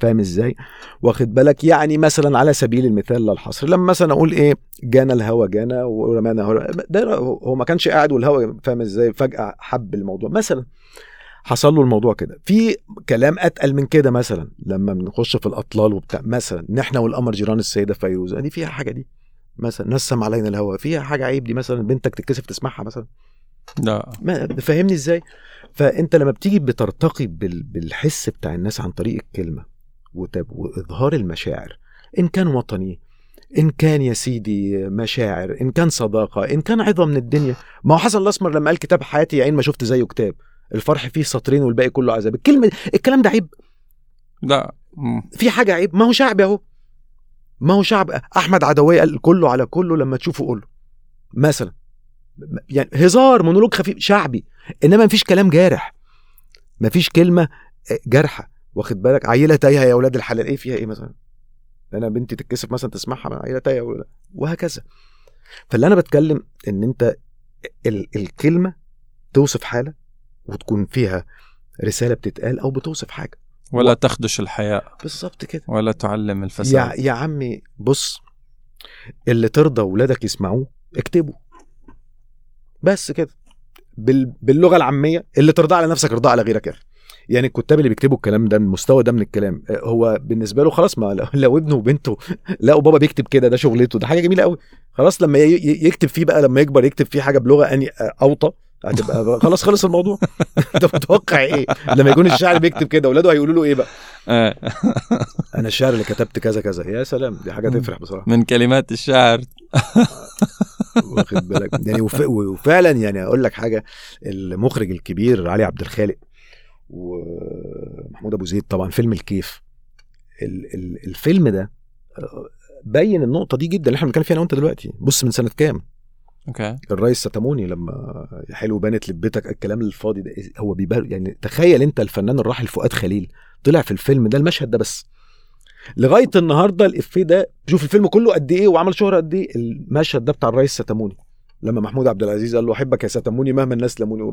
Speaker 2: فاهم إزاي؟ واخد بالك؟ يعني مثلا على سبيل المثال لا الحصر لما مثلا أقول إيه؟ جانا الهوى جانا ورمانا هو- ده هو ما كانش قاعد والهوى فاهم إزاي؟ فجأة حب الموضوع. مثلا حصل له الموضوع كده. في كلام أتقل من كده مثلا لما بنخش في الأطلال وبتاع مثلا نحن والقمر جيران السيده فيروز دي فيها حاجة دي مثلا نسم علينا الهوى فيها حاجة عيب دي مثلا بنتك تتكسف تسمعها مثلا؟
Speaker 1: لا.
Speaker 2: ما فاهمني إزاي؟ فأنت لما بتيجي بترتقي بال... بالحس بتاع الناس عن طريق الكلمة وتب... وإظهار المشاعر إن كان وطني إن كان يا سيدي مشاعر إن كان صداقة إن كان عظه من الدنيا. ما هو حسن الأسمر لما قال كتاب حياتي يا عين ما شفت زيه كتاب. الفرح فيه سطرين والباقي كله عذاب. الكلمة الكلام ده عيب.
Speaker 1: لا. مم.
Speaker 2: في حاجة عيب. ما هو شعب اهو ما هو شعب. أحمد عدوية قال كله على كله لما تشوفه قوله. مثلا. يعني هزار مونولوج خفيف شعبي. إنما مفيش كلام جارح. مفيش كلمة جارحة. واخد بالك؟ عيلة تايهة يا أولاد الحلال. إيه فيها إيه مثلا؟ أنا بنتي تتكسف مثلا تسمعها عيلة تايهة وهكذا. فاللي أنا بتكلم إن أنت ال- الكلمة توصف حالة. وتكون فيها رسالة بتتقال أو بتوصف حاجة.
Speaker 1: ولا تخدش الحياء.
Speaker 2: بالظبط كده.
Speaker 1: ولا تعلم
Speaker 2: يا
Speaker 1: الفساد
Speaker 2: يا عمي بص اللي ترضى ولادك يسمعوه اكتبه. بس كده. بال... باللغة العامية اللي ترضى على نفسك ارضى على غيرك يا أخي. يعني الكتاب اللي بيكتبوا الكلام ده المستوى ده من الكلام آه، هو بالنسبة له خلاص ما لو- ابنه وبنته *laughs* لقوا بابا بيكتب كده ده شغلته ده حاجة جميلة قوي خلاص لما يكتب فيه بقى لما يكبر يكتب فيه حاجة بلغة اني آه، أوطى هتبقى خلاص خلص الموضوع. *laughs* انت متوقع إيه؟ لما يكون الشاعر بيكتب كده اولاده هيقولوا له إيه بقى؟
Speaker 1: آه. *laughs*
Speaker 2: أنا الشاعر اللي كتبت كذا كذا. يا سلام دي حاجة تفرح بصراحة.
Speaker 1: من كلمات الشاعر *laughs*
Speaker 2: واخد بالك. يعني وف... وفعلا يعني أقول لك حاجة المخرج الكبير علي عبد الخالق ومحمود أبو زيد طبعا فيلم الكيف. ال... ال... الفيلم ده آه، بين النقطة دي جدا اللي إحنا بنتكلم فيها أنا وأنت دلوقتي. بص من سنة كام؟
Speaker 1: أوكي.
Speaker 2: الريس ستاموني لما حلو بانت لبتك الكلام الفاضي ده هو بيبان يعني تخيل أنت الفنان الراحل فؤاد خليل طلع في الفيلم ده المشهد ده بس. لغاية النهارده الإفيه ده شوف الفيلم كله قد إيه وعمل شهرة قد إيه المشهد ده بتاع الريس ستاموني لما محمود عبد العزيز قال له أحبك يا ستاموني مهما الناس لاموني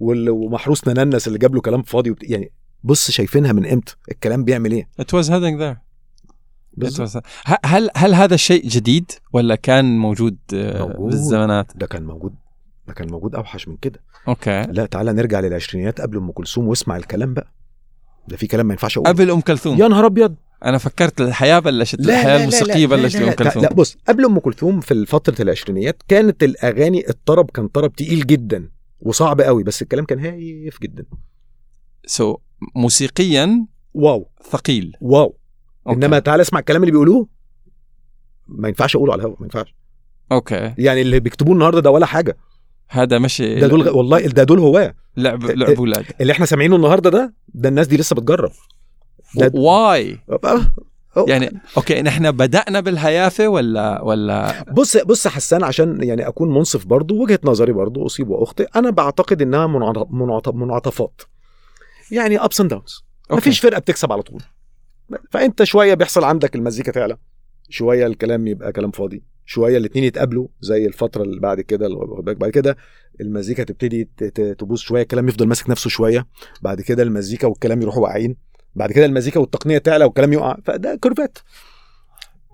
Speaker 2: ومحروس نننس اللي جاب له كلام فاضي وبت... يعني بص شايفينها من إمتى الكلام بيعمل إيه؟
Speaker 1: It was heading there.
Speaker 2: بالظبط
Speaker 1: هل هل هذا الشيء جديد ولا كان موجود, آه،
Speaker 2: موجود.
Speaker 1: بالزمانات؟
Speaker 2: ده كان موجود. ده كان موجود أوحش من كده.
Speaker 1: أوكي.
Speaker 2: لا تعالى نرجع للعشرينيات قبل أم كلثوم واسمع الكلام بقى. ده في كلام ما ينفعش أقوله.
Speaker 1: قبل أم كلثوم؟
Speaker 2: يا نهار أبيض!
Speaker 1: أنا فكرت الحياة بلشت الحياة الموسيقية بلشت
Speaker 2: لا,
Speaker 1: بام
Speaker 2: لا,
Speaker 1: كلثوم.
Speaker 2: لا بص قبل أم كلثوم في فترة العشرينيات كانت الأغاني الطرب كان طرب تقيل جدا وصعب قوي بس الكلام كان هايف جدا.
Speaker 1: so موسيقيا
Speaker 2: wow.
Speaker 1: ثقيل.
Speaker 2: wow.
Speaker 1: أوكي.
Speaker 2: إنما تعالى اسمع الكلام اللي بيقولوه. ما ينفعش أقوله على الهواء ما ينفعش.
Speaker 1: أوكي.
Speaker 2: يعني اللي بيكتبوه النهارده ده ولا حاجة.
Speaker 1: هذا مشي
Speaker 2: ده دول والله ده دول هواة.
Speaker 1: لعب لعب أولاد
Speaker 2: اللي إحنا سامعينه النهارده ده ده الناس دي لسه بتجرب. why
Speaker 1: يعني أوكي نحن بدأنا بالهيافة ولا ولا
Speaker 2: بص بص حسان عشان يعني أكون منصف برضو وجهة نظري برضو أصيب وأخطئ أنا بعتقد إنها منعط- منعط- منعطفات. يعني ups and
Speaker 1: downs.
Speaker 2: مفيش فرقة بتكسب على طول. فأنت شوية بيحصل عندك المزيكا تعلى شوية الكلام يبقى كلام فاضي. شوية الاثنين يتقابلوا زي الفترة اللي بعد كده اللي؟ بعد كده المزيكا تبتدي تبوظ شوية الكلام يفضل ماسك نفسه شوية. بعد كده المزيكا والكلام يروحوا واقعين. بعد كده المزيكا والتقنية تعلى والكلام يقع. فده curve ات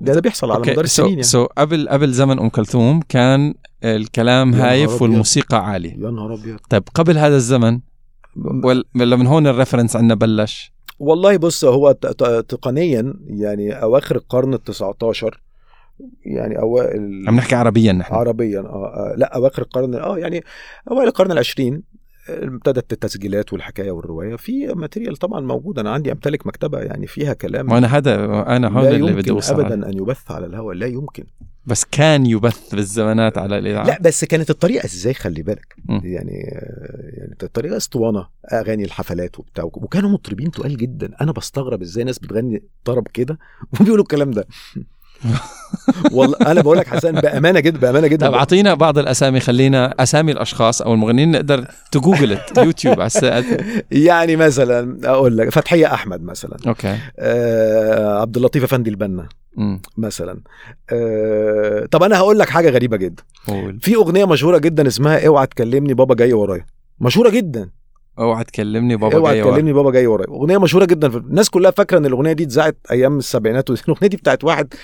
Speaker 2: ده ده بيحصل على مدار
Speaker 1: أوكي
Speaker 2: السنين يعني.
Speaker 1: سو قبل قبل زمن أم كلثوم كان الكلام هايف. والموسيقى عالية.
Speaker 2: يا نهار أبيض.
Speaker 1: طيب قبل هذا الزمن ولا من هون ال reference عندنا بلش؟
Speaker 2: والله بص هو تقنيا يعني أواخر القرن ال 19 يعني اوائل
Speaker 1: عم نحكي عربيا نحن.
Speaker 2: عربيا آه آه، لا أواخر القرن آه يعني أوائل القرن العشرين ابتدت التسجيلات والحكاية والرواية. في ماتيريال طبعا موجود. أنا عندي أمتلك مكتبة يعني فيها كلام.
Speaker 1: وأنا هذا أنا
Speaker 2: لا
Speaker 1: اللي بدي اوصل
Speaker 2: ابدا أن يبث على الهواء. لا يمكن.
Speaker 1: بس كان يبث بالزمانات على الاذاعه
Speaker 2: لا بس كانت الطريقة إزاي خلي بالك؟
Speaker 1: م.
Speaker 2: يعني يعني الطريقة أسطوانة. أغاني الحفلات وبتاع. وكانوا مطربين تقال جدا. أنا بستغرب إزاي ناس بتغني طرب كده *laughs* وبيقولوا الكلام ده. والله أنا بقول لك حسن بأمانة جدا بأمانة جدا
Speaker 1: طيب أعطينا بعض الأسامي خلينا أسامي الأشخاص أو المغنيين نقدر تجوجل يوتيوب على
Speaker 2: يعني مثلا أقول لك فتحية أحمد مثلا.
Speaker 1: okay.
Speaker 2: آه عبد اللطيف افندي البنا مثلا. آه طب أنا هقول لك حاجة غريبة جدا
Speaker 1: قول.
Speaker 2: في أغنية مشهورة جدا اسمها اوعى تكلمني بابا جاي ورايا. مشهورة جدا.
Speaker 1: اوعى تكلمني بابا
Speaker 2: اوعى
Speaker 1: جاي ورا.
Speaker 2: تكلمني بابا جاي ورايا أغنية مشهورة جدا في الناس كلها فاكرة إن الأغنية دي اتذاعت أيام السبعينات *laughs* الأغنية دي بتاعت واحد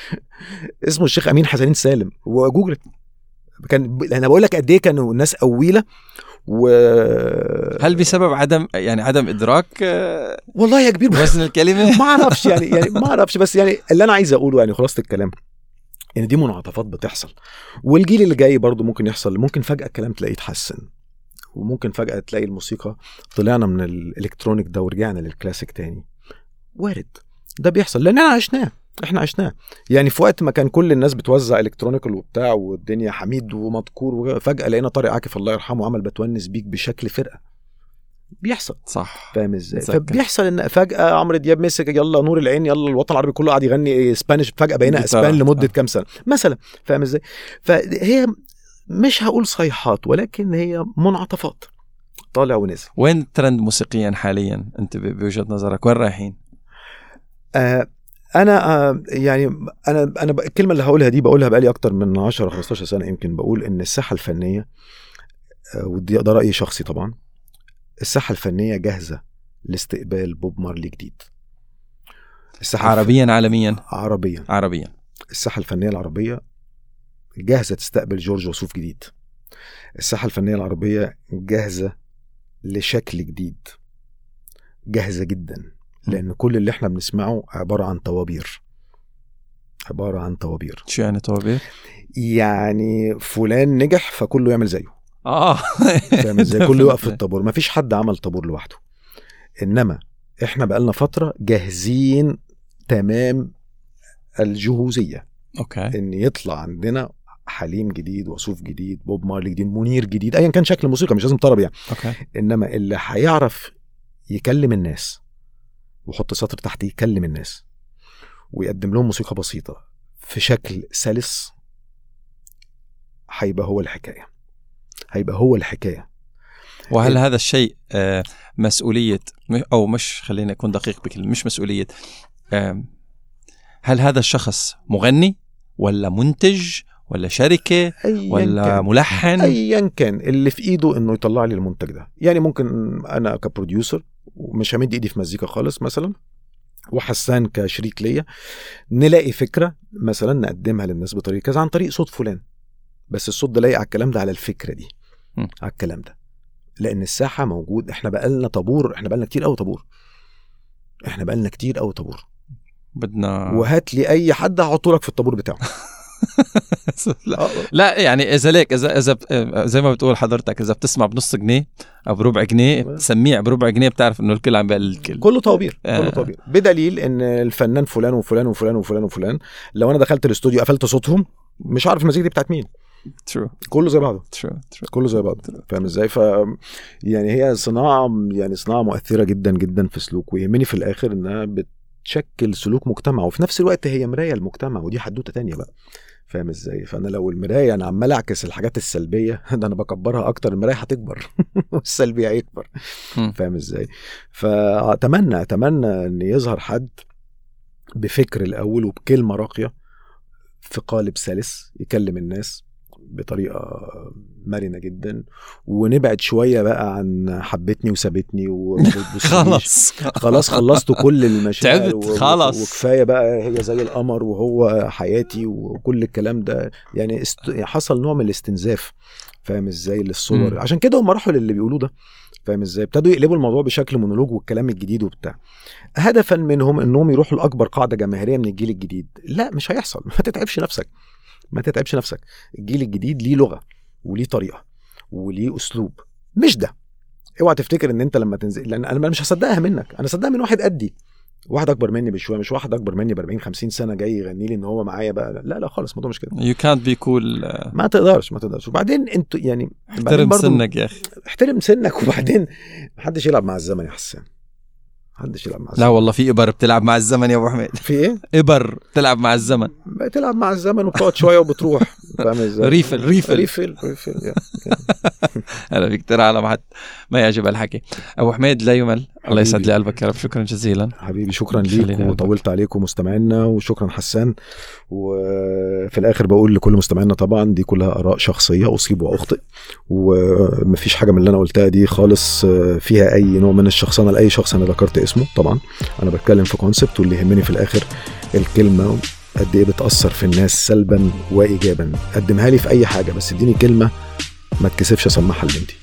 Speaker 2: اسمه الشيخ أمين حسنين سالم. وجوجل كان أنا بقول لك قد إيه كانوا الناس قويله و
Speaker 1: هل بسبب عدم يعني عدم إدراك آه،
Speaker 2: والله يا كبير
Speaker 1: وزن *laughs* الكلمة؟
Speaker 2: ما أعرفش يعني يعني ما أعرفش بس يعني اللي أنا عايز أقوله يعني خلاصة الكلام إن دي منعطفات بتحصل. والجيل اللي جاي برضو ممكن يحصل ممكن فجأة الكلام تلاقيه اتحسن. وممكن فجأة تلاقي الموسيقى طلعنا من الإلكترونيك ده ورجعنا للكلاسيك تاني. وارد. ده بيحصل لأن إحنا عشناه إحنا عشناه. يعني في وقت ما كان كل الناس بتوزع electronical وبتاع والدنيا حميد ومذكور فجأة لقينا طارق عاكف الله يرحمه عمل بتونس بيك بشكل فرقة. بيحصل.
Speaker 1: صح.
Speaker 2: فاهم
Speaker 1: إزاي.
Speaker 2: فبيحصل إن فجأة عمرو دياب مسك يلا نور العين يلا الوطن العربي كله قاعد يغني Spanish فجأة بقينا. اسبان لمدة
Speaker 1: آه.
Speaker 2: كام سنة؟ مثلا. فاهم إزاي؟ فهي مش هقول صيحات ولكن هي منعطفات. طالع ونزل.
Speaker 1: وين الترند موسيقيا حاليا؟ أنت بوجهة نظرك وين رايحين؟
Speaker 2: آه أنا آه يعني أنا أنا الكلمة اللي هقولها دي بقولها بقالي أكتر من 10 15 سنة يمكن بقول إن الساحة الفنية آه ودي ده رأيي شخصي طبعا الساحة الفنية جاهزة لاستقبال بوب مارلي جديد. الساحة الف-
Speaker 1: عربيا عالميا؟
Speaker 2: عربيا.
Speaker 1: عربيا.
Speaker 2: الساحة الفنية العربية جاهزة تستقبل جورج وسوف جديد. الساحة الفنية العربية جاهزة لشكل جديد. جاهزة جدا لأن كل اللي إحنا بنسمعه عبارة عن طوابير. عبارة عن طوابير.
Speaker 1: شو يعني طوابير؟
Speaker 2: يعني فلان نجح فكله يعمل زيه.
Speaker 1: آه.
Speaker 2: فاهم إزاي كله يقف في *laughs* الطابور. مفيش حد عمل طابور لوحده. إنما إحنا بقالنا فترة جاهزين تمام الجهوزية.
Speaker 1: okay.
Speaker 2: إن يطلع عندنا حليم جديد وصوف جديد بوب مارلي جديد منير جديد ايا كان شكل الموسيقى مش لازم طرب يعني.
Speaker 1: okay.
Speaker 2: إنما اللي هيعرف يكلم الناس ويحط سطر تحت يكلم الناس ويقدم لهم موسيقى بسيطة في شكل سلس هيبقى هو الحكاية. هيبقى هو الحكاية.
Speaker 1: وهل هذا الشيء آه، مسؤولية أو مش خليني أكون دقيق بكلمة مش مسؤولية هل هذا الشخص مغني ولا منتج ولا
Speaker 2: شركة
Speaker 1: ولا
Speaker 2: كان.
Speaker 1: ملحن؟
Speaker 2: ايا كان. اللي في إيده إنه يطلع لي المنتج ده. يعني ممكن أنا كبروديوسر ومش همد إيدي في مزيكا خالص مثلا وحسان كشريك ليا نلاقي فكرة مثلا نقدمها للناس بطريقة كذا عن طريق صوت فلان. بس الصوت ده لايق على الكلام ده على الفكرة دي.
Speaker 1: م.
Speaker 2: على الكلام ده. لأن الساحة موجود. إحنا بقالنا طابور. إحنا بقالنا كتير قوي طابور. إحنا بقالنا كتير قوي طابور.
Speaker 1: بدنا
Speaker 2: وهات لي أي حد هحطه لك في الطابور بتاعه. *laughs*
Speaker 1: لا.
Speaker 2: آه،
Speaker 1: لا يعني إذا ليك إذا إذا ب- زي ما بتقول حضرتك إذا بتسمع بنص جنيه أو بربع جنيه سميع بربع جنيه بتعرف إنه الكل عم بيقلل الكل.
Speaker 2: كله طوابير
Speaker 1: آه.
Speaker 2: كله طوابير بدليل إن الفنان فلان وفلان وفلان وفلان وفلان لو أنا دخلت الاستوديو قفلت صوتهم مش عارف المزيكا دي بتاعت مين.
Speaker 1: true
Speaker 2: كله زي بعضه.
Speaker 1: true true
Speaker 2: كله زي بعضه. فاهم إزاي؟ ف يعني هي صناعة يعني صناعة مؤثرة جدا جدا في سلوك ويهمني في الآخر إنها بتشكل سلوك مجتمع وفي نفس الوقت هي مراية المجتمع ودي حدوتة تانية بقى. فاهم إزاي؟ فأنا لو المراية أنا عمال أعكس الحاجات السلبية *laughs* ده أنا بكبرها أكتر المراية هتكبر *laughs* والسلبي هيكبر. فاهم إزاي؟ فأتمنى أتمنى إن يظهر حد بفكر الأول وبكلمة راقية في قالب سلس يكلم الناس. بطريقة مرنة جدا. ونبعد شوية بقى عن حبتني وسابتني. *laughs*
Speaker 1: خلص
Speaker 2: خلاص. خلصت كل المشاعر
Speaker 1: تعبت،
Speaker 2: و- و-
Speaker 1: خلاص.
Speaker 2: وكفاية بقى هي زي القمر وهو حياتي وكل الكلام ده. يعني است... حصل نوع من الاستنزاف فاهم إزاي؟ للصور. عشان كده هم راحوا للي بيقولوه ده فاهم إزاي؟ ابتدوا يقلبوا الموضوع بشكل مونولوج والكلام الجديد وبتاع. هدفا منهم إنهم يروحوا لأكبر قاعدة جماهيرية من الجيل الجديد. لا مش هيحصل. *laughs* ما تتعبش نفسك. ما تتعبش نفسك. الجيل الجديد ليه لغة وليه طريقة وليه أسلوب. مش ده. اوعى تفتكر إن أنت لما تنزل لأن أنا مش هصدقها منك. أنا هصدقها من واحد قدي. واحد أكبر مني بشوية مش واحد أكبر مني ب 40 50 سنة جاي يغني لي إن هو معايا بقى. لا لا خالص الموضوع مش كده.
Speaker 1: يو كانت بي كول
Speaker 2: ما تقدرش ما تقدرش. وبعدين أنتوا يعني
Speaker 1: احترم سنك يا أخي.
Speaker 2: احترم سنك. وبعدين محدش يلعب مع الزمن يا حسان. محدش يلعب مع الزمن.
Speaker 1: لا والله في إبر بتلعب مع الزمن يا أبو حميد.
Speaker 2: في إيه؟
Speaker 1: إبر بتلعب مع الزمن.
Speaker 2: بتلعب مع الزمن وبتقعد شوية وبتروح. *laughs* فاهم إزاي؟
Speaker 1: refill refill.
Speaker 2: refill refill يا.
Speaker 1: هلا فيك ترى على ما ما يعجب الحكي. أبو حميد لا يمل. الله يسعد لي قلبك يا رب. شكرا جزيلا.
Speaker 2: حبيبي شكرا ليك. وطولت عليكم مستمعينا وشكرا حسان. وفي الآخر بقول لكل مستمعينا طبعا دي كلها آراء شخصية أصيب وأخطئ. ومفيش حاجة من اللي أنا قلتها دي خالص فيها أي نوع من الشخصنة لأي شخص أنا ذكرت اسمه. طبعا أنا بتكلم في كونسبت واللي يهمني في الآخر الكلمة قد إيه بتأثر في الناس سلبا وايجابا. قدمها لي في أي حاجة بس اديني كلمة ما تكسفش أسمعها لبنتي.